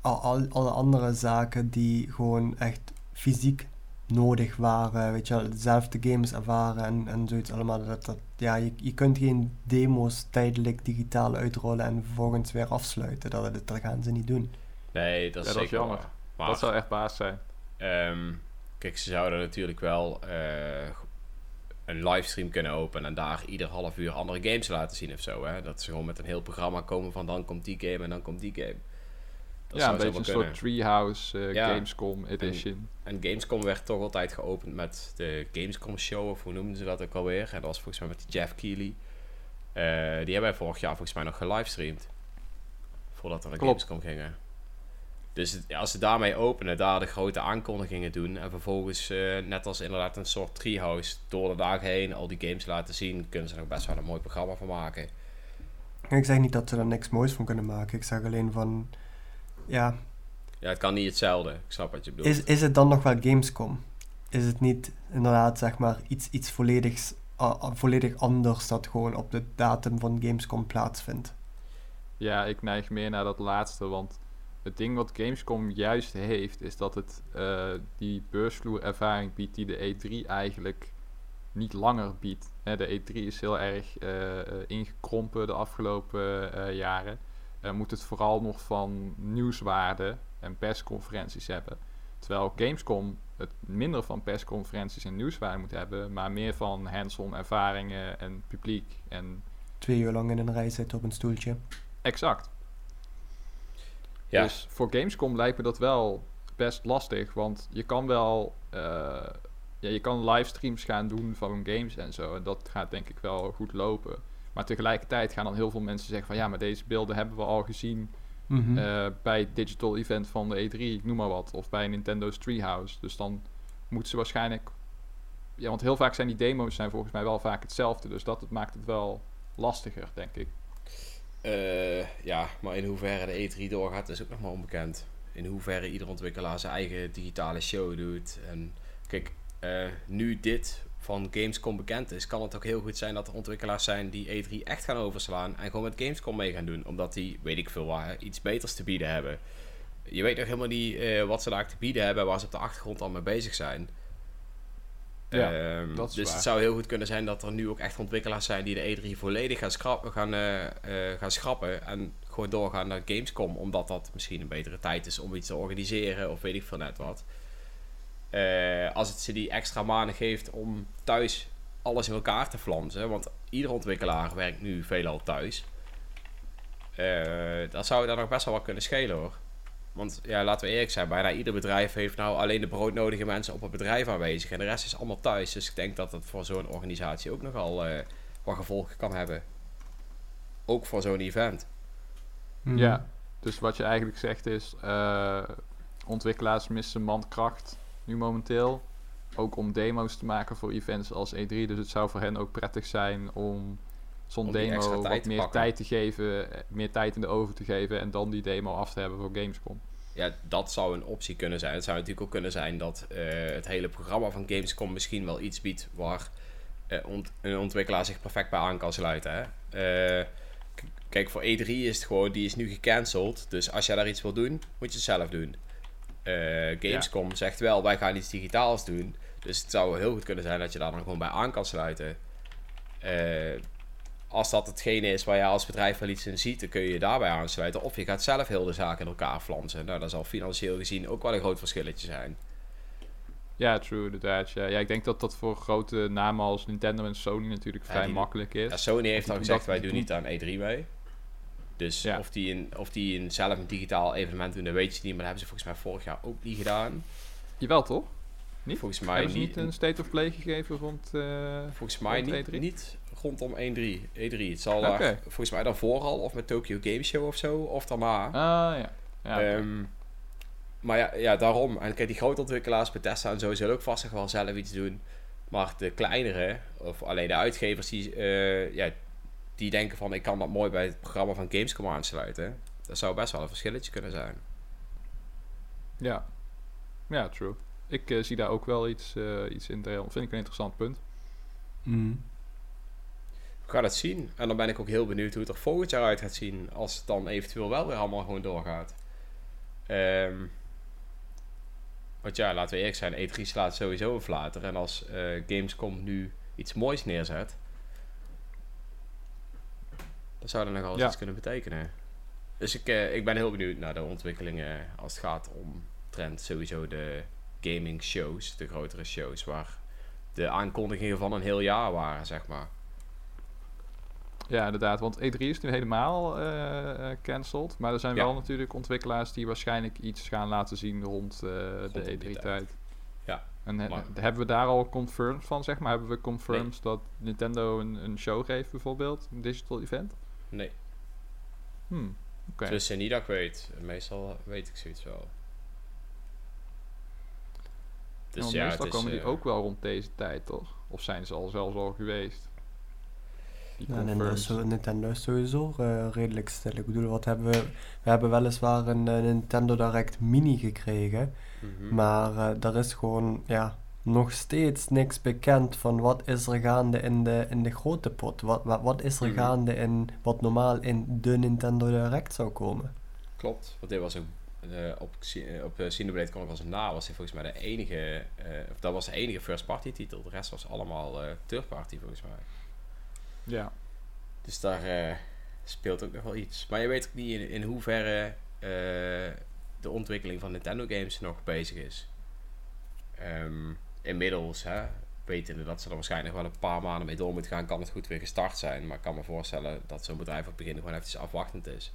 al, al, alle andere zaken die gewoon echt fysiek nodig waren, weet je wel, dezelfde games ervaren en, en zoiets allemaal. Dat, dat, ja, je, je kunt geen demo's tijdelijk digitaal uitrollen en vervolgens weer afsluiten. Dat, dat, dat gaan ze niet doen. Nee, dat is Ja, dat is zeker jammer. Maar, Dat zou echt baas zijn. ehm, kijk, ze zouden natuurlijk wel eh, een livestream kunnen openen en daar ieder half uur andere games laten zien of zo. Hè? Dat ze gewoon met een heel programma komen van dan komt die game en dan komt die game. Dat ja, zou een beetje een soort. Treehouse eh, Ja. Gamescom edition. En Gamescom werd toch altijd geopend met de Gamescom show, of hoe noemden ze dat ook alweer? En dat was volgens mij met die Jeff Keighley. Eh, die hebben wij vorig jaar volgens mij nog gelivestreamd. Voordat we naar. Gamescom gingen. Dus het- als ze daarmee openen, daar de grote aankondigingen doen. En vervolgens, eh, net als inderdaad een soort treehouse, door de dagen heen al die games laten zien. Kunnen ze er best wel een mooi programma van maken. En ik zeg niet dat ze er niks moois van kunnen maken. Ik zeg alleen van, ja, Ja, het kan niet hetzelfde. Ik snap wat je bedoelt. is, is het dan nog wel Gamescom? Is het niet inderdaad zeg maar iets, iets volledigs, volledig anders dat gewoon op de datum van Gamescom plaatsvindt? Ja, ik neig meer naar dat laatste, want het ding wat Gamescom juist heeft, is dat het eh, die beursvloerervaring biedt die de E3 eigenlijk niet langer biedt. Hè, de E3 is heel erg eh, eh, ingekrompen de afgelopen eh, jaren. Eh, moet het vooral nog van nieuwswaarde en persconferenties hebben. Terwijl Gamescom het minder van persconferenties en nieuwswaarde moet hebben, maar meer van hands-on ervaringen en publiek en Twee uur lang in een rij zitten op een stoeltje. exact. ja, Dus voor Gamescom lijkt me dat wel best lastig. Want je kan wel. eh, ja, je kan livestreams gaan doen van games en zo. En dat gaat denk ik wel goed lopen. Maar tegelijkertijd gaan dan heel veel mensen zeggen van ja, maar deze beelden hebben we al gezien Mhm. eh, bij het digital event van de E3, ik noem maar wat. Of bij Nintendo's Treehouse. Dus dan moeten ze waarschijnlijk. Ja, want heel vaak zijn die demo's zijn volgens mij wel vaak hetzelfde. Dus dat het maakt het wel lastiger, denk ik. Eh, ja, maar in hoeverre de E3 doorgaat is ook nog maar onbekend. In hoeverre ieder ontwikkelaar zijn eigen digitale show doet. En kijk, eh, nu dit van Gamescom bekend is, kan het ook heel goed zijn dat er ontwikkelaars zijn die E3 echt gaan overslaan en gewoon met Gamescom mee gaan doen. Omdat die, weet ik veel waar, iets beters te bieden hebben. Je weet nog helemaal niet eh, wat ze daar te bieden hebben, waar ze op de achtergrond al mee bezig zijn. Ja, Ehm, dus waar. het zou heel goed kunnen zijn dat er nu ook echt ontwikkelaars zijn die de E3 volledig gaan, schrap, gaan, eh, eh, gaan schrappen en gewoon doorgaan naar Gamescom, omdat dat misschien een betere tijd is om iets te organiseren of weet ik veel net wat. Eh, als het ze die extra maanden geeft om thuis alles in elkaar te flansen, want ieder ontwikkelaar werkt nu veelal thuis. Eh dan zou je daar nog best wel wat kunnen schelen hoor. Want ja, laten we eerlijk zijn, bijna ieder bedrijf heeft nou alleen de broodnodige mensen op het bedrijf aanwezig. En de rest is allemaal thuis. Dus ik denk dat dat voor zo'n organisatie ook nogal eh wat gevolgen kan hebben. Ook voor zo'n event. Mhm. Ja, dus wat je eigenlijk zegt is, eh, ontwikkelaars missen mankracht nu momenteel. Ook om demo's te maken voor events als E3. Dus het zou voor hen ook prettig zijn om zo'n demo wat meer pakken. tijd te geven, eh, meer tijd in de oven te geven en dan die demo af te hebben voor Gamescom. Ja, dat zou een optie kunnen zijn. Het zou natuurlijk ook kunnen zijn dat eh, het hele programma van Gamescom misschien wel iets biedt waar eh, ont- een ontwikkelaar zich perfect bij aan kan sluiten. Hè? Kijk, voor E3 is het gewoon, die is nu gecanceld. Dus als jij daar iets wil doen, moet je het zelf doen. Eh, Gamescom zegt wel, wij gaan iets digitaals doen. Dus het zou heel goed kunnen zijn dat je daar dan gewoon bij aan kan sluiten. Eh, als dat hetgene is waar je als bedrijf wel iets in ziet, dan kun je je daarbij aansluiten. Of je gaat zelf heel de zaak in elkaar flansen. Nou, dat zal financieel gezien ook wel een groot verschilletje zijn. Ja, true, inderdaad. Ja. ja, ik denk dat dat voor grote namen als Nintendo en Sony natuurlijk Ja, vrij die- makkelijk is. Ja, Sony heeft al gezegd, wij doen- niet aan E3 mee. Dus Ja. of, die in, of die in zelf een digitaal evenement doen, dat weet je niet. Maar dat hebben ze volgens mij vorig jaar ook niet gedaan. Jawel, toch? Niet? Volgens mij Hebben ze niet. niet een state of play gegeven rond... eh, Volgens mij rond niet, E3? niet rondom 1-3. E3. Het zal daar volgens mij daarvoor al, of met Tokyo Game Show of zo, of daarna. Ah, ja. ja. Ehm, maar ja, ja, daarom. En kijk, die grote ontwikkelaars, Bethesda en zo, zullen ook vast nog wel zelf iets doen. Maar de kleinere, of alleen de uitgevers, die, eh, ja, die denken van... ik kan dat mooi bij het programma van Gamescom aansluiten. Dat zou best wel een verschilletje kunnen zijn. ja. ja, true. Ik eh, zie daar ook wel iets, eh, iets in. Dat vind ik een interessant punt. Mm. We gaan het zien. En dan ben ik ook heel benieuwd hoe het er volgend jaar uit gaat zien. Als het dan eventueel wel weer allemaal gewoon doorgaat. Ehm want ja, laten we eerlijk zijn. E3 slaat sowieso een flater. En als eh, Gamescom nu iets moois neerzet... zou dat nog wel eens Ja. iets kunnen betekenen. Dus ik, eh, ik ben heel benieuwd naar de ontwikkelingen als het gaat om trend. Sowieso de gaming shows, de grotere shows... waar de aankondigingen van een heel jaar waren, zeg maar. Ja, inderdaad. Want E3 is nu helemaal eh eh, cancelled. Maar er zijn Ja. wel natuurlijk ontwikkelaars die waarschijnlijk iets gaan laten zien rond, de die tijd. E3-tijd. Ja, En he- hebben we daar al confirmed van, zeg maar? Hebben we confirmed dat Nintendo een, een show geeft, bijvoorbeeld? Een digital event? Nee, Hmm, oké. dus niet dat ik weet. Meestal weet ik zoiets wel. Dus Want ja, meestal het is, komen die eh, ook wel rond deze tijd, toch? Of zijn ze al zelfs al geweest? Die Ja, Nintendo, zo- Nintendo is sowieso eh, redelijk stil. Ik bedoel, wat hebben we? We hebben weliswaar een eh, Nintendo Direct Mini gekregen. mhm. Maar er is gewoon ja, nog steeds niks bekend van wat is er gaande in de, in de grote pot. Wat, wat, wat is er Mhm. gaande in wat normaal in de Nintendo Direct zou komen. Klopt, want dit was ook eh, op, eh, op uh, Chronicles na was hij volgens mij de enige, eh, of dat was de enige first party titel. De rest was allemaal eh third party volgens mij. Ja. Dus daar eh, speelt ook nog wel iets. Maar je weet ook niet in, in hoeverre eh, de ontwikkeling van Nintendo games nog bezig is. Ehm, inmiddels, hè, wetende dat ze er waarschijnlijk wel een paar maanden mee door moeten gaan, kan het goed weer gestart zijn. Maar ik kan me voorstellen dat zo'n bedrijf op het begin gewoon even afwachtend is.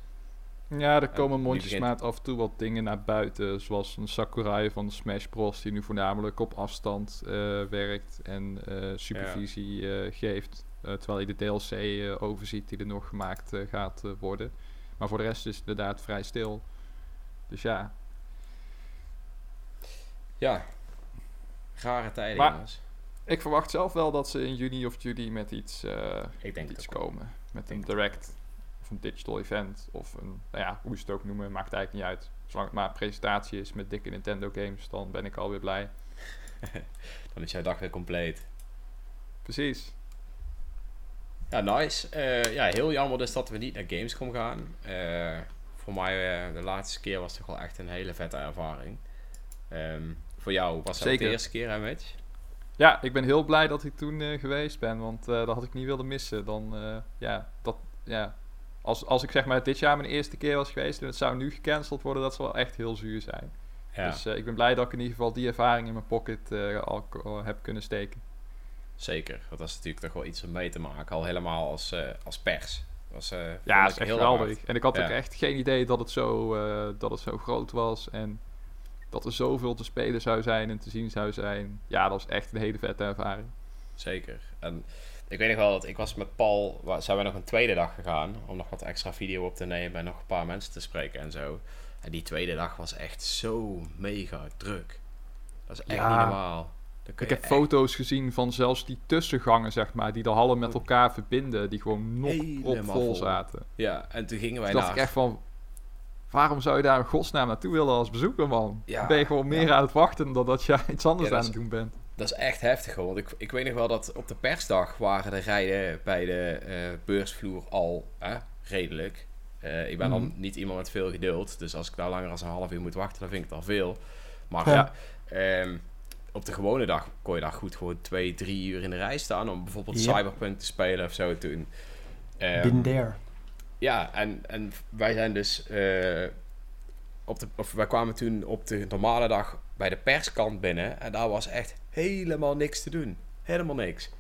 Ja, er En komen mondjesmaat af en toe wat dingen naar buiten. Zoals een Sakurai van Smash Bros. Die nu voornamelijk op afstand eh, werkt en eh, supervisie eh, geeft. Eh, terwijl je de DLC eh, overziet die er nog gemaakt eh, gaat eh, worden. Maar voor de rest is het inderdaad vrij stil. Dus ja, Ja, rare tijden Maar- jongens. ik verwacht zelf wel dat ze in juni of juli met iets, eh, Ik denk iets komen. Met een direct of een digital event of een, nou ja, hoe ze het ook noemen, maakt eigenlijk niet uit. Zolang het maar een presentatie is met dikke Nintendo games, dan ben ik alweer blij. Dan is jouw dag weer compleet. Precies. Ja, nice. Eh, ja, heel jammer dus dat we niet naar Gamescom gaan. Eh, voor mij de laatste keer was toch wel echt een hele vette ervaring. Ehm, voor jou was Zeker. de eerste keer, hè Mitch? Ja, ik ben heel blij dat ik toen eh, geweest ben, want eh, dat had ik niet willen missen. Dan, eh, ja, dat, ja. Als, als ik zeg maar dit jaar mijn eerste keer was geweest en het zou nu gecanceld worden, dat zou wel echt heel zuur zijn. Ja, Dus eh, ik ben blij dat ik in ieder geval die ervaring in mijn pocket eh, al, al heb kunnen steken. zeker. Want dat is natuurlijk toch wel iets om mee te maken. Al helemaal als, eh, als pers. Was, eh, Ja, dat ik is echt heel geweldig. hard. En ik had Ja. ook echt geen idee dat het, zo, eh, dat het zo groot was. En dat er zoveel te spelen zou zijn en te zien zou zijn. Ja, dat was echt een hele vette ervaring. Zeker. En ik weet nog wel dat ik was met Paul, zijn we nog een tweede dag gegaan om nog wat extra video op te nemen en nog een paar mensen te spreken en zo. En die tweede dag was echt zo mega druk. Dat is echt Ja. niet normaal. Ik heb echt foto's gezien van zelfs die tussengangen, zeg maar, die de hallen met elkaar verbinden, die gewoon nog op vol zaten. Ja, en toen gingen wij dacht naar... ik echt van, waarom zou je daar in godsnaam naartoe willen als bezoeker, man? Ja, ben je gewoon meer ja. aan het wachten dan dat je iets anders Ja, aan het doen bent. Dat is echt heftig hoor. Want ik, ik weet nog wel dat op de persdag waren de rijden bij de eh, beursvloer al hè, redelijk. Eh, ik ben dan Mhm. niet iemand met veel geduld. Dus als ik daar langer dan een half uur moet wachten, dan vind ik het al veel. Maar Ja. ehm, op de gewone dag kon je daar goed gewoon twee, drie uur in de rij staan. Om bijvoorbeeld. Cyberpunk te spelen of zo toen. Ehm, Been there. Ja, en, en wij zijn dus. eh, op de, of wij kwamen toen op de normale dag bij de perskant binnen. En daar was echt helemaal niks te doen. Helemaal niks.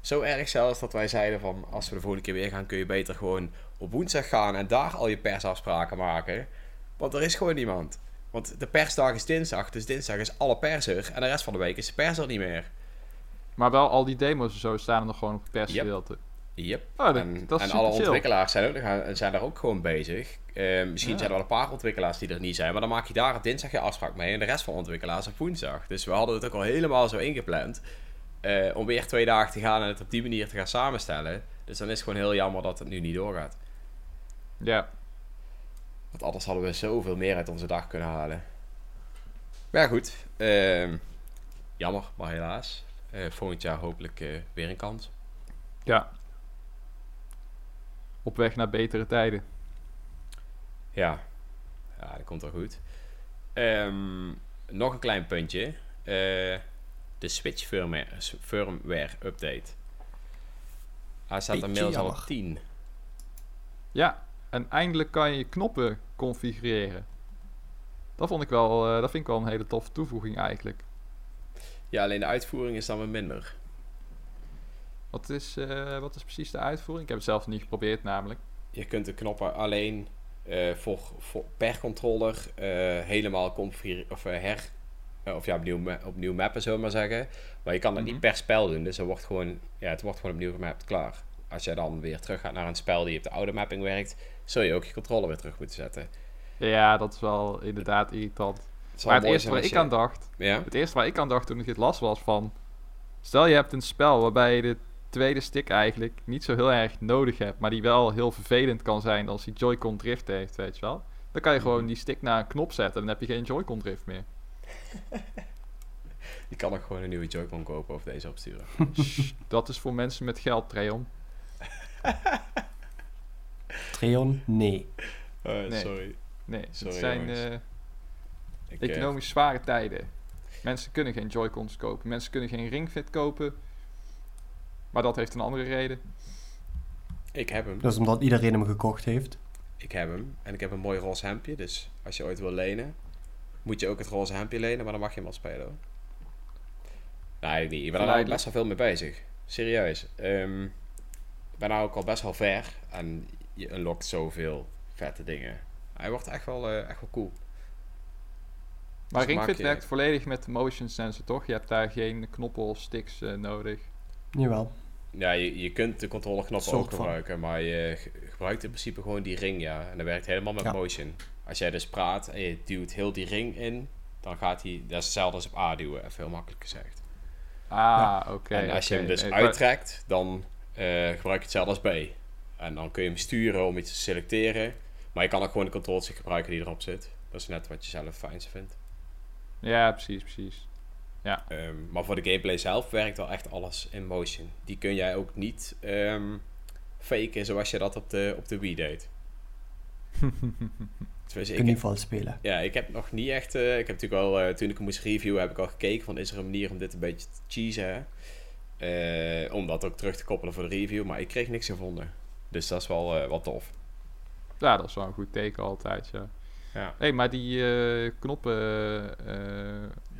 Zo erg zelfs dat wij zeiden van... Als we de volgende keer weer gaan, kun je beter gewoon op woensdag gaan... en daar al je persafspraken maken. Want er is gewoon niemand. Want de persdag is dinsdag, dus dinsdag is alle pers er. En de rest van de week is de pers er niet meer. Maar wel al die demo's en zo staan er nog gewoon op het persgedeelte. Yep. Oh, dat, en dat is en alle ontwikkelaars zijn, ook, zijn daar ook gewoon bezig. Eh, misschien Ja. zijn er wel een paar ontwikkelaars die er niet zijn, maar dan maak je daar dinsdag je afspraak mee en de rest van de ontwikkelaars op woensdag. Dus we hadden het ook al helemaal zo ingepland eh, om weer twee dagen te gaan en het op die manier te gaan samenstellen. Dus dan is het gewoon heel jammer dat het nu niet doorgaat. Ja, Want anders hadden we zoveel meer uit onze dag kunnen halen. Maar ja, goed. ehm, jammer, maar helaas. Eh, volgend jaar hopelijk eh, weer een kans. ja. Op weg naar betere tijden. Ja, ja dat komt wel goed. Ehm, nog een klein puntje. Eh, de Switch firmware, firmware update. Hij staat Beetje inmiddels al op jammer. 10. Ja, en eindelijk kan je je knoppen configureren. Dat, vond ik wel, eh, dat vind ik wel een hele toffe toevoeging eigenlijk. Ja, alleen de uitvoering is dan weer minder. Wat is, eh, wat is precies de uitvoering? Ik heb het zelf niet geprobeerd namelijk. Je kunt de knoppen alleen eh, voor, voor, per controller eh, helemaal configureren. Of, her, of ja, opnieuw, ma- opnieuw mappen, zullen we maar zeggen. Maar je kan dat Mhm. niet per spel doen. Dus er wordt gewoon, ja, het wordt gewoon opnieuw gemapt, klaar. Als je dan weer terug gaat naar een spel die op de oude mapping werkt, zul je ook je controller weer terug moeten zetten. Ja, dat is wel inderdaad irritant. Het Maar het eerste waar ik je- aan dacht, Ja? het eerste waar ik aan dacht toen ik dit las was van... Stel je hebt een spel waarbij je de tweede stick eigenlijk niet zo heel erg nodig hebt, maar die wel heel vervelend kan zijn als die Joy-Con drift heeft, weet je wel. Dan kan je gewoon Mhm. die stick naar een knop zetten en dan heb je geen Joy-Con drift meer. Je kan ook gewoon een nieuwe Joy-Con kopen of deze opsturen. Dat is voor mensen met geld, Treon. Treon? Nee. Nee. Sorry. Nee, Sorry, het zijn eh, eh, economisch zware tijden. Mensen kunnen geen Joy-Cons kopen. Mensen kunnen geen Ring Fit kopen. Maar dat heeft een andere reden. ik heb hem. Dat is omdat iedereen hem gekocht heeft. Ik heb hem. En ik heb een mooi roze hemdje. Dus als je ooit wil lenen, moet je ook het roze hemdje lenen. Maar dan mag je hem al spelen hoor. Nee, niet. Ik ben er nou Verleidelijk. best wel veel mee bezig. Serieus. Ehm, ik ben nou ook al best wel ver. En je unlockt zoveel vette dingen. Hij wordt echt wel, eh, echt wel cool. Maar Dus je- werkt volledig met de motion sensor, toch? Je hebt daar geen knoppen of sticks eh, nodig. Jawel. Ja, je, je kunt de controleknoppen ook van. gebruiken. Maar je ge- gebruikt in principe gewoon die ring, ja. En dat werkt helemaal met Ja. motion. Als jij dus praat en je duwt heel die ring in, dan gaat hij... Dat is hetzelfde als op A duwen, even heel makkelijk gezegd. Ah, oké. en als je hem dus Nee, uittrekt, dan eh, gebruik je hetzelfde als B. En dan kun je hem sturen om iets te selecteren. Maar je kan ook gewoon de controls gebruiken die erop zit. Dat is net wat je zelf fijnst vindt. Ja, precies, precies. Ehm, maar voor de gameplay zelf werkt wel echt alles in motion. Die kun jij ook niet ehm, faken zoals je dat op de, op de Wii deed. Kun je ik, niet vals spelen. ja, ik heb nog niet echt... eh, ik heb natuurlijk al, eh, toen ik hem moest reviewen, heb ik al gekeken van is er een manier om dit een beetje te cheesen. Eh, om dat ook terug te koppelen voor de review. Maar ik kreeg niks gevonden. Dus dat is wel, eh, wel tof. Ja, dat is wel een goed teken altijd, ja. Ja, hey, maar die eh, knoppen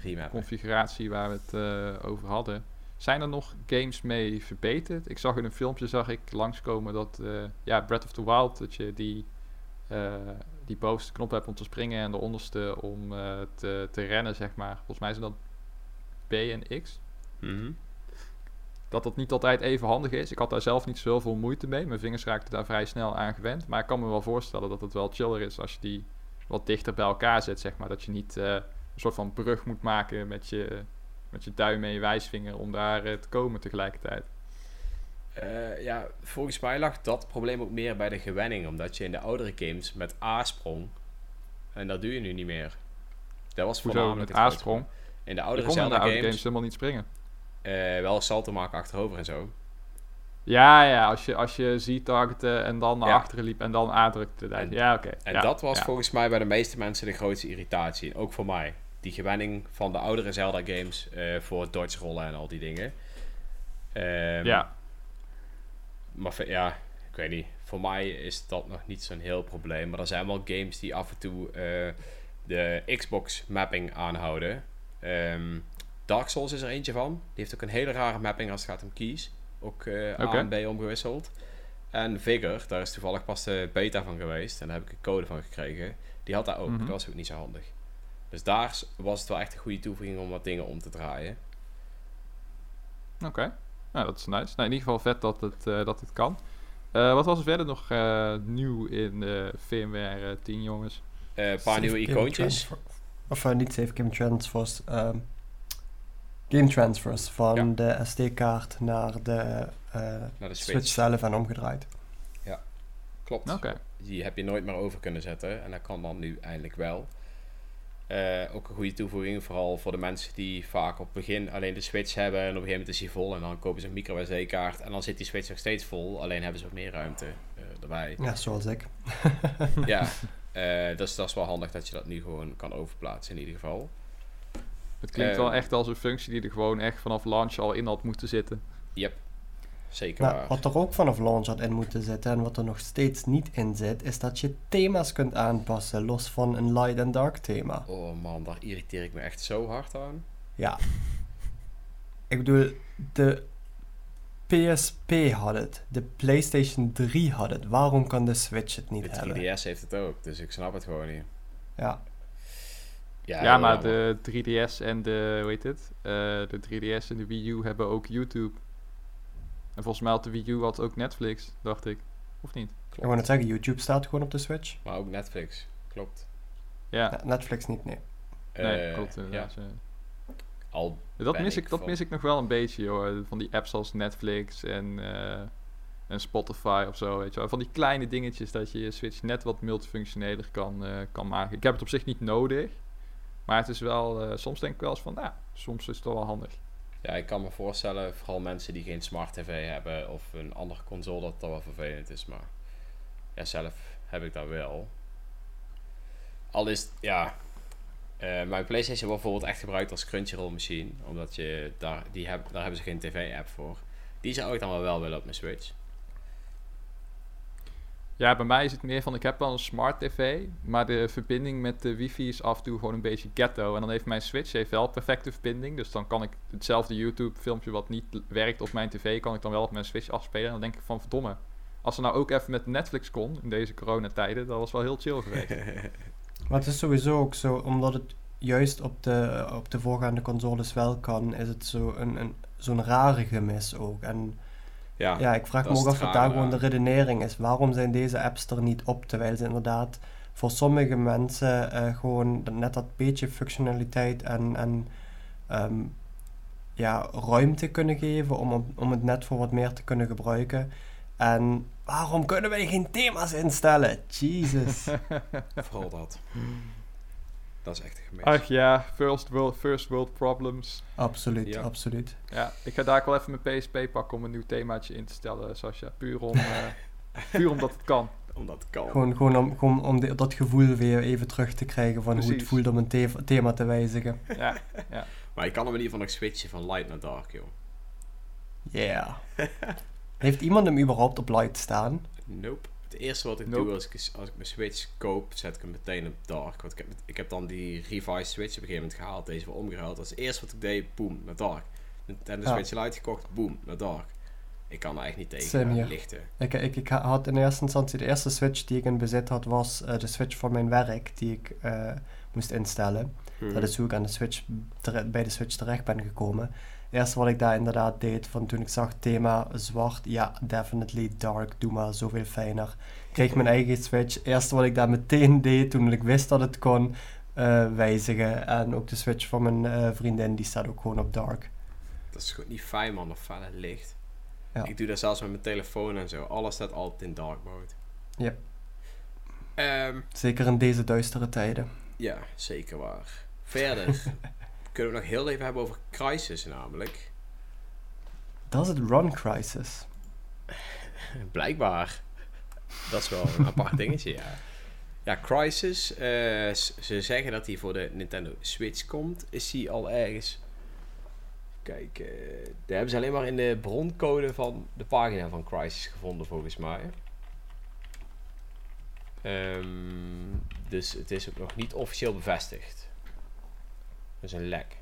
remap. configuratie waar we het eh, over hadden. Zijn er nog games mee verbeterd? Ik zag in een filmpje zag ik langskomen dat eh, ja, Breath of the Wild, dat je die, eh, die bovenste knop hebt om te springen en de onderste om te, te rennen, zeg maar. Volgens mij zijn dat B en X. Mhm. Dat dat niet altijd even handig is. Ik had daar zelf niet zoveel moeite mee. Mijn vingers raakten daar vrij snel aan gewend. Maar ik kan me wel voorstellen dat het wel chiller is als je die wat dichter bij elkaar zet, zeg maar. Dat je niet een soort van brug moet maken met je, met je duim en je wijsvinger om daar eh, te komen tegelijkertijd. Eh, ja, volgens mij lag dat probleem ook meer bij de gewenning. Omdat je in de oudere games met A sprong. En dat doe je nu niet meer. Dat was Hoezo voornamelijk met het grote A-sprong? probleem. In de oudere kon in de Zelda oude games, games helemaal niet springen. eh, wel salto maken achterover en zo. Ja, ja, als je, als je ziet targeten en dan naar Ja. achteren liep en dan A drukte. dan- En- Ja, oké. En ja, dat was ja. volgens mij bij de meeste mensen de grootste irritatie. Ook voor mij. Die gewenning van de oudere Zelda games eh, voor het dodge rollen en al die dingen. Ehm, Ja, Maar ja, ik weet niet. Voor mij is dat nog niet zo'n heel probleem. Maar er zijn wel games die af en toe eh, de Xbox mapping aanhouden. Ehm, Dark Souls is er eentje van. Die heeft ook een hele rare mapping als het gaat om keys. Ook eh A en B omgewisseld. En Vigor, daar is toevallig pas de beta van geweest. En daar heb ik een code van gekregen. Die had daar ook. Mhm. Dat was ook niet zo handig. Dus daar was het wel echt een goede toevoeging om wat dingen om te draaien. Oké, nou dat is nice. Nou, in ieder geval vet dat het, uh, dat het kan. Uh, wat was er verder nog uh, nieuw in de VMware 10, jongens? Een paar nieuwe icoontjes. Of niet Safe Game Transfers. Um, game transfers van ja. de SD-kaart naar de, naar de Switch. Switch zelf en omgedraaid. Ja, klopt. Oké. Die heb je nooit meer over kunnen zetten. En dat kan dan nu eindelijk wel. Uh, ook een goede toevoeging, vooral voor de mensen die vaak op het begin alleen de Switch hebben en op een gegeven moment is die vol en dan kopen ze een micro SD-kaart en dan zit die Switch nog steeds vol, alleen hebben ze wat meer ruimte uh, erbij. Ja, zoals ik. ja, uh, dus dat is wel handig dat je dat nu gewoon kan overplaatsen in ieder geval. Het klinkt wel echt als een functie die er gewoon echt vanaf launch al in had moeten zitten. Yep, Zeker nou, Wat er ook vanaf launch had in moeten zitten en wat er nog steeds niet in zit, is dat je thema's kunt aanpassen, los van een light and dark thema. Oh man, daar irriteer ik me echt zo hard aan. Ja. ik bedoel, de PSP had het, de PlayStation 3 had het. Waarom kan de Switch het niet hebben? De 3DS heeft het ook, dus ik snap het gewoon niet. Ja. Ja, ja maar de 3DS en de, hoe heet het? Uh, de 3DS en de Wii U hebben ook YouTube. En volgens mij had de Wii U had ook Netflix, dacht ik. Of niet? Klopt. Ik wou net zeggen, YouTube staat gewoon op de Switch. Maar ook Netflix, klopt. Ja. Netflix niet, nee. Nee, uh, klopt. Ja. Al dat mis ik, dat mis ik nog wel een beetje, joh. Van die apps als Netflix en, uh, en Spotify of zo, weet je wel. Van die kleine dingetjes dat je je Switch net wat multifunctioneler kan, uh, kan maken. Ik heb het op zich niet nodig. Maar het is wel, soms denk ik wel eens van, nou, soms is het wel handig. Ja, ik kan me voorstellen, vooral mensen die geen smart tv hebben of een andere console, dat dat wel vervelend is. Maar ja, zelf heb ik dat wel. Al is ja, uh, mijn PlayStation wordt bijvoorbeeld echt gebruikt als Crunchyroll machine, omdat je daar, die heb, daar hebben ze geen tv-app voor. Die zou ik dan wel willen op mijn Switch. Ja, bij mij is het meer van, ik heb wel een smart tv, maar de verbinding met de wifi is af en toe gewoon een beetje ghetto. En dan heeft mijn Switch heeft wel perfecte verbinding, dus dan kan ik hetzelfde YouTube filmpje wat niet werkt op mijn tv, kan ik dan wel op mijn Switch afspelen. En dan denk ik van, verdomme, als er nou ook even met Netflix kon in deze coronatijden, dat was wel heel chill geweest. maar het is sowieso ook zo, omdat het juist op de, op de voorgaande consoles wel kan, is het zo een, een, zo'n rare gemis ook. En ja, ja ik vraag me ook af wat daar gewoon de redenering is. Waarom zijn deze apps er niet op? Terwijl ze inderdaad voor sommige mensen uh, gewoon net dat beetje functionaliteit en, en um, ja, ruimte kunnen geven om, om het net voor wat meer te kunnen gebruiken. En waarom kunnen wij geen thema's instellen? Jesus. Vooral dat. Dat is echt een gemis. Ach ja, first world, first world problems. Absoluut, absoluut. Ja, ik ga daar wel even mijn PSP pakken om een nieuw themaatje in te stellen, Sascha. Puur, om, uh, puur omdat het kan. Omdat het kan. Gewoon, gewoon om, gewoon om dat gevoel weer even terug te krijgen van hoe het voelt om een thema te wijzigen. Ja, ja. Maar je kan hem in ieder geval nog switchen van light naar dark, joh. Yeah. Heeft iemand hem überhaupt op light staan? Nope. Het eerste wat ik doe als ik, als ik mijn Switch koop, zet ik hem meteen op dark. Want ik heb, ik heb dan die revised Switch op een gegeven moment gehaald, deze weer omgehaald. Is het eerste wat ik deed, boom, naar dark. En de Switch Lite gekocht, boom, naar dark. Ik kan er echt niet tegen lichten. Ik, ik, ik had in eerste instantie de eerste Switch die ik in bezit had, was uh, de Switch voor mijn werk, die ik uh, moest instellen. Hmm. Dat is hoe ik aan de Switch bij de Switch terecht ben gekomen eerste wat ik daar inderdaad deed, van toen ik zag thema zwart, ja, definitely dark, doe maar zoveel fijner. Kreeg mijn eigen Switch. Eerste wat ik daar meteen deed, toen ik wist dat het kon, uh, wijzigen. En ook de Switch van mijn uh, vriendin, die staat ook gewoon op dark. Dat is goed niet fijn, man, of felle licht. Ja. Ik doe dat zelfs met mijn telefoon en zo. Alles staat altijd in dark mode. Ja. Um, zeker in deze duistere tijden. Ja, zeker waar. Verder kunnen we nog heel even hebben over Crisis namelijk. Dat is het Run Crisis. Blijkbaar. Dat is wel een apart dingetje, ja. Ja, Crisis. Uh, ze zeggen dat hij voor de Nintendo Switch komt. Is hij al ergens... Kijk, uh, daar hebben ze alleen maar in de broncode van de pagina van Crisis gevonden, volgens mij. Um, dus het is ook nog niet officieel bevestigd. Dat is een lek.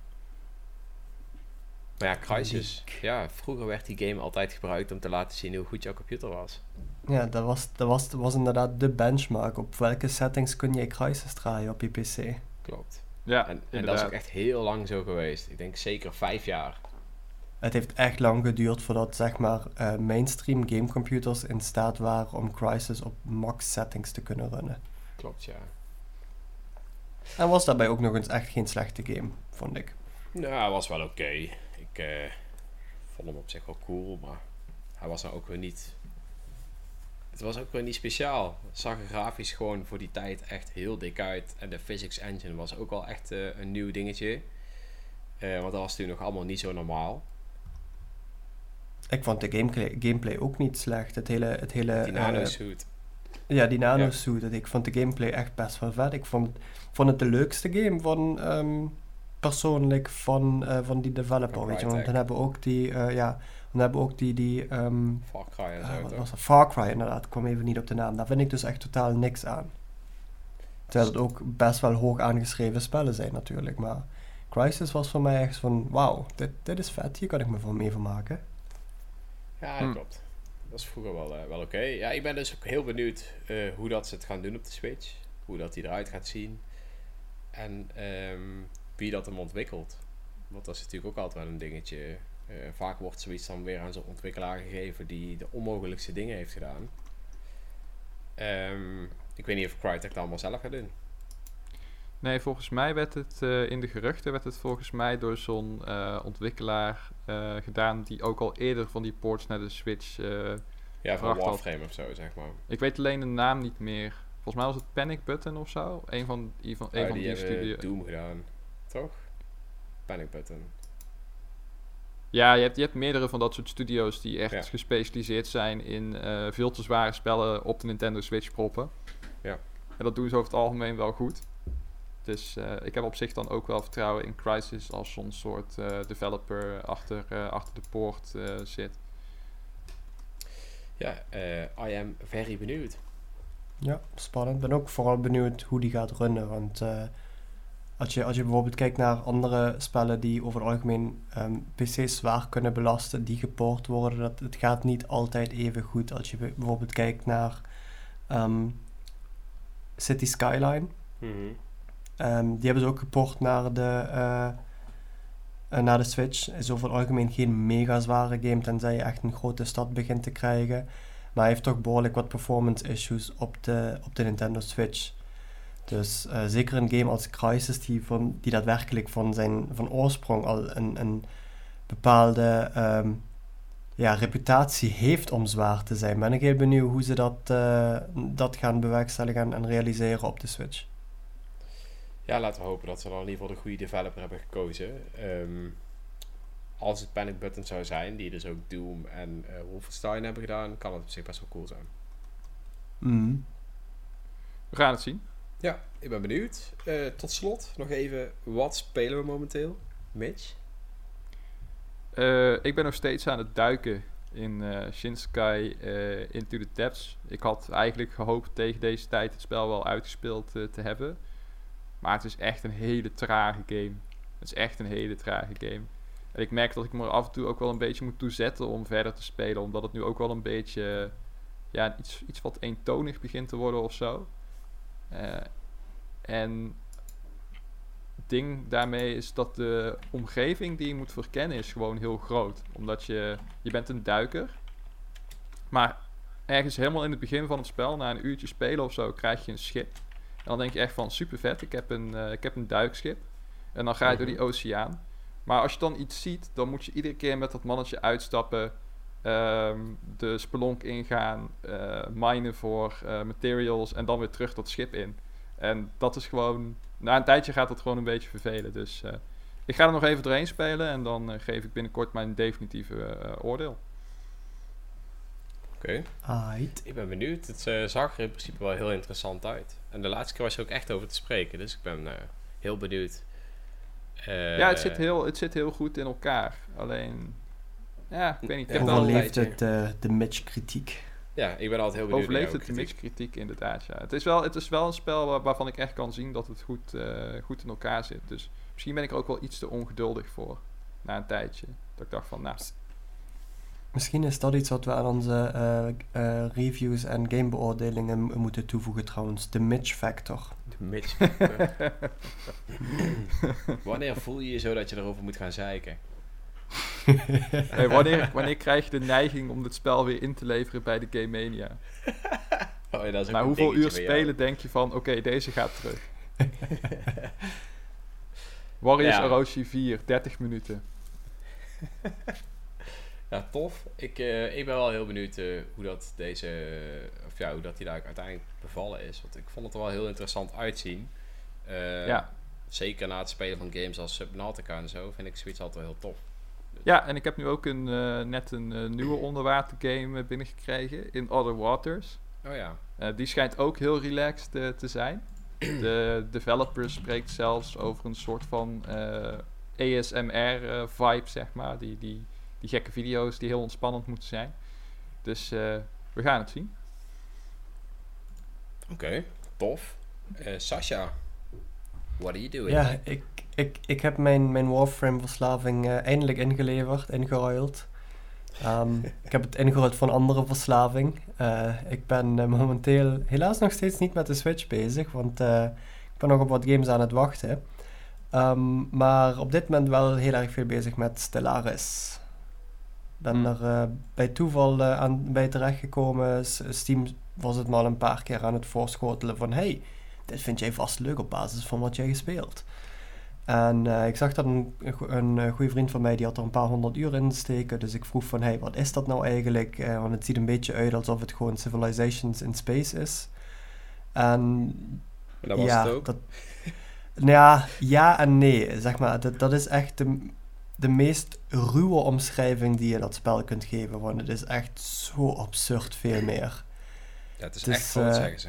Maar ja, Crysis. Ja, vroeger werd die game altijd gebruikt om te laten zien hoe goed jouw computer was. Ja, dat was, dat was, dat was inderdaad de benchmark. Op welke settings kun je Crysis draaien op je PC? Klopt. Ja, En, en dat is ook echt heel lang zo geweest. Ik denk zeker vijf jaar. Het heeft echt lang geduurd voordat zeg maar eh, mainstream gamecomputers in staat waren om Crysis op max settings te kunnen runnen. Klopt, ja. En was daarbij ook nog eens echt geen slechte game, vond ik. Nou, hij was wel oké. Ik eh, vond hem op zich wel cool, maar hij was nou ook weer niet... Het was ook weer niet speciaal. Het zag er grafisch gewoon voor die tijd echt heel dik uit. En de physics engine was ook wel echt eh, een nieuw dingetje. Eh, want dat was toen nog allemaal niet zo normaal. Ik vond de gameplay, gameplay ook niet slecht. Het hele, het hele, Die nanosuit. Ja, die Ja. nanosuit. dat Ik vond de gameplay echt best wel vet. Ik vond, vond het de leukste game van, ehm, persoonlijk van, eh, van die developer. Weet je, want dan hebben we ook die, eh, ja, dan hebben we ook die, die ehm, Far Cry en zo, wat toch? was dat? Far Cry inderdaad, ik kwam even niet op de naam. Daar vind ik dus echt totaal niks aan. Terwijl het ook best wel hoog aangeschreven spellen zijn natuurlijk. Maar Crisis was voor mij echt van, wauw, dit, dit is vet, hier kan ik me van mee vermaken. Ja, Hm. dat klopt. Dat is vroeger wel, eh, wel oké. Ja, ik ben dus ook heel benieuwd eh, hoe dat ze het gaan doen op de Switch. Hoe dat die eruit gaat zien. En ehm, wie dat hem ontwikkelt. Want dat is natuurlijk ook altijd wel een dingetje. Eh, vaak wordt zoiets dan weer aan zo'n ontwikkelaar gegeven die de onmogelijkste dingen heeft gedaan. Ehm, ik weet niet of Crytek dat allemaal zelf gaat doen. Nee, volgens mij werd het eh, in de geruchten werd het volgens mij door zo'n eh, ontwikkelaar eh, gedaan die ook al eerder van die ports naar de Switch. Ja, van. Warframe of zo, zeg maar. ik weet alleen de naam niet meer. Volgens mij was het Panic Button of zo. Een van, die van, een Oh, van die die, hebben studio. Doom gedaan. Toch? Panic Button. Ja, je hebt, je hebt meerdere van dat soort studio's die echt Ja. gespecialiseerd zijn in veel te zware spellen op de Nintendo Switch proppen. Ja. En dat doen ze over het algemeen wel goed. Dus eh, ik heb op zich dan ook wel vertrouwen in Crysis als zo'n soort eh, developer achter, eh, achter de poort eh, zit. Ja, eh, I am very benieuwd. Ja, spannend. Ik ben ook vooral benieuwd hoe die gaat runnen. Want eh, als, je, als je bijvoorbeeld kijkt naar andere spellen die over het algemeen ehm, PC's zwaar kunnen belasten, die gepoord worden, dat, het gaat niet altijd even goed. Als je bij- bijvoorbeeld kijkt naar ehm, City Skyline. Mhm. Ehm, die hebben ze ook geport naar de, eh, naar de Switch. Is over het algemeen geen mega zware game, tenzij je echt een grote stad begint te krijgen. Maar hij heeft toch behoorlijk wat performance issues op de, op de Nintendo Switch. Dus eh, zeker een game als Crysis, die, van, die daadwerkelijk van zijn van oorsprong al een, een bepaalde ehm, ja, reputatie heeft om zwaar te zijn. Ben ik heel benieuwd hoe ze dat, dat gaan bewerkstelligen en, en realiseren op de Switch. Ja, laten we hopen dat ze dan in ieder geval de goede developer hebben gekozen. Ehm, als het Panic Button zou zijn, die dus ook Doom en eh, Wolfenstein hebben gedaan, kan het op zich best wel cool zijn. Mhm. We gaan het zien. Ja, ik ben benieuwd. Eh, tot slot nog even, wat spelen we momenteel? Mitch? Eh, ik ben nog steeds aan het duiken in eh Shinsekai eh, Into the Depths. Ik had eigenlijk gehoopt tegen deze tijd het spel wel uitgespeeld te hebben. Maar het is echt een hele trage game. Het is echt een hele trage game. En ik merk dat ik me af en toe ook wel een beetje moet toezetten om verder te spelen. Omdat het nu ook wel een beetje ja, iets, iets wat eentonig begint te worden of zo. Eh, en het ding daarmee is dat de omgeving die je moet verkennen is gewoon heel groot. Omdat je, je bent een duiker. Maar ergens helemaal in het begin van het spel, na een uurtje spelen of zo, krijg je een schip. En dan denk je echt van super vet, ik heb een, eh, ik heb een duikschip. En dan ga je door die oceaan. Maar als je dan iets ziet, dan moet je iedere keer met dat mannetje uitstappen. ehm, de spelonk ingaan, eh minen voor eh, materials en dan weer terug dat schip in. En dat is gewoon, na een tijdje gaat dat gewoon een beetje vervelen. Dus ik ga er nog even doorheen spelen en dan geef ik binnenkort mijn definitieve oordeel. Oké. Ik ben benieuwd. Het eh, zag er in principe wel heel interessant uit. En de laatste keer was je ook echt over te spreken, dus ik ben eh, heel benieuwd. Eh, ja, het zit, heel, het zit heel goed in elkaar. Alleen, ja, ik weet niet. Ik Overleeft het eh, de Mitch-kritiek? Ja, ik ben altijd heel benieuwd. overleeft het de kritiek. kritiek inderdaad, ja. Het is wel, het is wel een spel waar- waarvan ik echt kan zien dat het goed, eh, goed in elkaar zit. Dus misschien ben ik er ook wel iets te ongeduldig voor, na een tijdje. Dat ik dacht van, nou, Misschien is dat iets wat we aan onze uh, uh, reviews en gamebeoordelingen moeten toevoegen trouwens. De Mitch Factor. De Mitch Factor. wanneer voel je je zo dat je erover moet gaan zeiken? hey, wanneer, wanneer krijg je de neiging om het spel weer in te leveren bij de Game Mania? Oh, ja, Na hoeveel uur spelen denk je van, oké, deze gaat terug? Warriors ja. Orochi 4, 30 minuten. Ja, tof. Ik, uh, ik ben wel heel benieuwd uh, hoe dat deze, of ja, hoe dat die daar uiteindelijk bevallen is. Want ik vond het er wel heel interessant uitzien. Ja. Zeker na het spelen van games als Subnautica en zo, vind ik zoiets altijd wel heel tof. Ja, en ik heb nu ook een, net een nieuwe onderwater game binnengekregen in Other Waters. Oh ja. die schijnt ook heel relaxed te zijn. De developer spreekt zelfs over een soort van ASMR-vibe, zeg maar. Die, die die gekke video's die heel ontspannend moeten zijn. Dus uh, we gaan het zien. Oké, okay, tof. Uh, Sasha, what are you doing? Ja, ik, ik, ik heb mijn, mijn Warframe-verslaving uh, eindelijk ingeleverd, ingeruild. Um, ik heb het ingeruild voor een andere verslaving. ik ben momenteel helaas nog steeds niet met de Switch bezig, want ik ben nog op wat games aan het wachten. Um, maar op dit moment wel heel erg veel bezig met Stellaris ben hmm. er uh, bij toeval uh, aan, bij terechtgekomen. Steam was het maar een paar keer aan het voorschotelen van... Hey, dit vind jij vast leuk op basis van wat jij gespeeld. En uh, ik zag dat een, een, goede vriend van mij, die had er een paar honderd uur in steken. Dus ik vroeg van, hey, wat is dat nou eigenlijk? want het ziet een beetje uit alsof het gewoon Civilizations in Space is. En dat was ja, het ook? Dat, nou ja, ja en nee. Zeg maar, dat, dat is echt de, de meest ruwe omschrijving die je dat spel kunt geven. Want het is echt zo absurd veel meer. Ja, het is echt groot, uh, zeggen ze.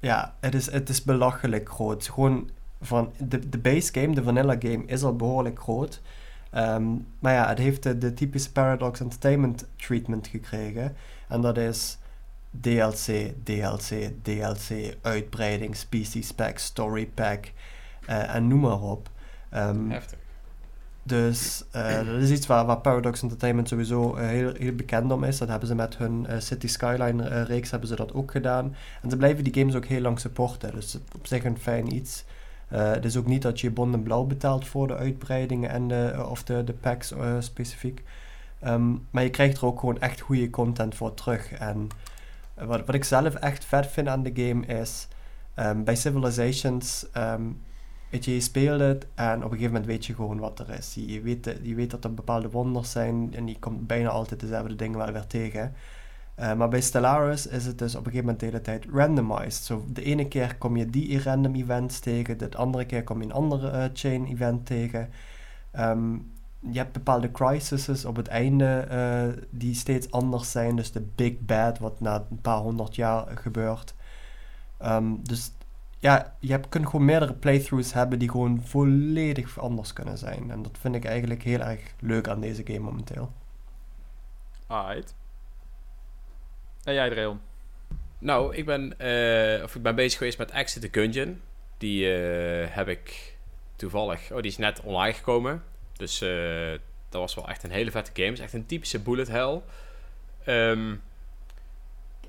Ja, het is, het is belachelijk groot. Gewoon van de, de base game, de vanilla game, is al behoorlijk groot. Um, maar ja, het heeft de, de typische Paradox Entertainment treatment gekregen. En dat is DLC, DLC, DLC, uitbreiding, species pack, story pack uh, en noem maar op. Um, Heftig. Dus uh, dat is iets waar, waar Paradox Entertainment sowieso uh, heel, heel bekend om is. Dat hebben ze met hun uh, City Skyline reeks hebben ze dat ook gedaan. En ze blijven die games ook heel lang supporten. Dus op zich een fijn iets. het is ook niet dat je bond en blauw betaalt voor de uitbreidingen en de, of de, de packs specifiek. Um, maar je krijgt er ook gewoon echt goede content voor terug. En wat, wat ik zelf echt vet vind aan de game is... Um, bij Civilizations... Um, Je, speelt het en op een gegeven moment weet je gewoon wat er is. Je, weet, weet dat er bepaalde wonders zijn en je komt bijna altijd dezelfde dingen wel weer tegen. Uh, maar bij Stellaris is het dus op een gegeven moment de hele tijd randomized. Zo, de ene keer kom je die random events tegen, de andere keer kom je een andere uh, chain event tegen. Um, je hebt bepaalde crises op het einde uh, die steeds anders zijn. Dus de big bad, wat na een paar honderd jaar gebeurt. Um, dus ja, je hebt, kunt gewoon meerdere playthroughs hebben die gewoon volledig anders kunnen zijn. En dat vind ik eigenlijk heel erg leuk aan deze game momenteel. Alright. En jij, Dreon? Nou, ik ben, uh, of ik ben bezig geweest met Exit the Gungeon. Die uh, heb ik toevallig... Oh, die is net online gekomen. Dus uh, dat was wel echt een hele vette game. is echt een typische bullet hell. Um,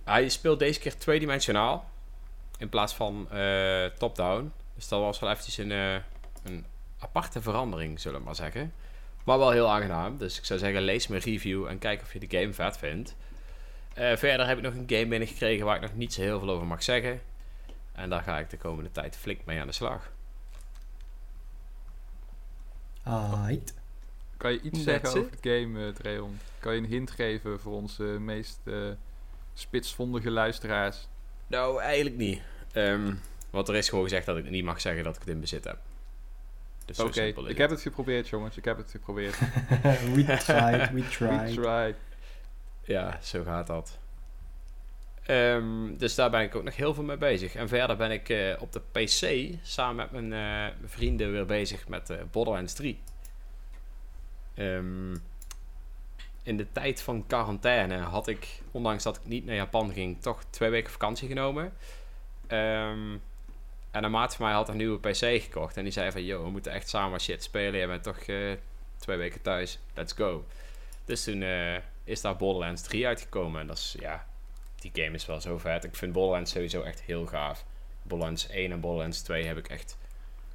hij speelt deze keer tweedimensionaal in plaats van uh, top-down. Dus dat was wel eventjes een, uh, een aparte verandering, zullen we maar zeggen. Maar wel heel aangenaam. Dus ik zou zeggen, lees mijn review en kijk of je de game vet vindt. Uh, verder heb ik nog een game binnengekregen waar ik nog niet zo heel veel over mag zeggen. En daar ga ik de komende tijd flink mee aan de slag. Alright. Kan je iets zeggen over de game, Treon? Kan je een hint geven voor onze meest spitsvondige luisteraars? Nou, eigenlijk niet. Um, want er is gewoon gezegd dat ik niet mag zeggen dat ik het in bezit heb. Dus Oké, ik heb het geprobeerd, jongens. Ik heb het geprobeerd. we tried, we tried. We tried. Ja, zo gaat dat. Um, dus daar ben ik ook nog heel veel mee bezig. En verder ben ik uh, op de PC samen met mijn uh, vrienden weer bezig met uh, Borderlands 3. Um, in de tijd van quarantaine had ik, ondanks dat ik niet naar Japan ging, toch twee weken vakantie genomen. Um, en een maat van mij had een nieuwe PC gekocht. En die zei van, yo, we moeten echt samen shit spelen. Je bent toch uh, twee weken thuis. Let's go. Dus toen, uh, is daar Borderlands 3 uitgekomen. En dat is, ja, die game is wel zo vet. Ik vind Borderlands sowieso echt heel gaaf. Borderlands 1 en Borderlands 2 heb ik echt,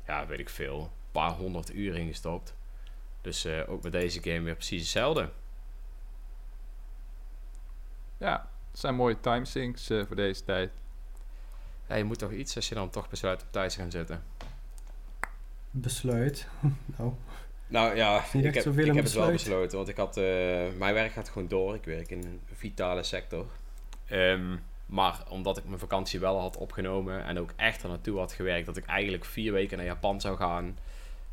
ja, weet ik veel, een paar honderd uur ingestopt. Dus uh, ook met deze game weer precies hetzelfde. Ja, het zijn mooie timesinks uh, voor deze tijd. Ja, je moet toch iets als je dan toch besluit op thuis te gaan zitten. Besluit? nou. Nou ja, ik heb, ik heb het wel besloten. Want ik had, uh, mijn werk gaat gewoon door. Ik werk in een vitale sector. Um, maar omdat ik mijn vakantie wel had opgenomen en ook echt er naartoe had gewerkt, dat ik eigenlijk vier weken naar Japan zou gaan,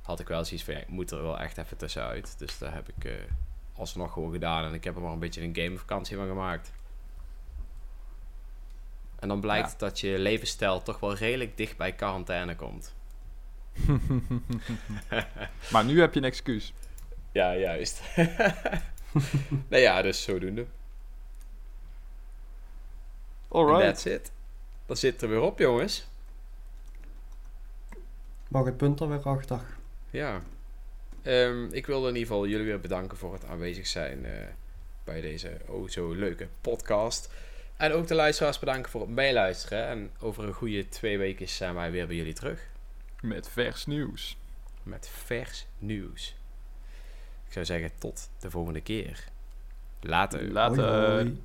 had ik wel zoiets van, ja, ik moet er wel echt even tussenuit. Dus daar heb ik uh, alsnog gewoon gedaan en ik heb er maar een beetje een gamevakantie van gemaakt. En dan blijkt dat je levensstijl toch wel redelijk dicht bij quarantaine komt. maar nu heb je een excuus. Ja, juist. nou ja, dus zodoende. Alright. That's it. Dan zit er weer op, jongens. Mag het punt er weer achter. Ja. Um, ik wilde in ieder geval jullie weer bedanken voor het aanwezig zijn uh, bij deze oh zo leuke podcast. En ook de luisteraars bedanken voor het meeluisteren. En over een goede twee weken zijn wij weer bij jullie terug. Met vers nieuws. Met vers nieuws. Ik zou zeggen tot de volgende keer. Later. Later. Hoi, hoi.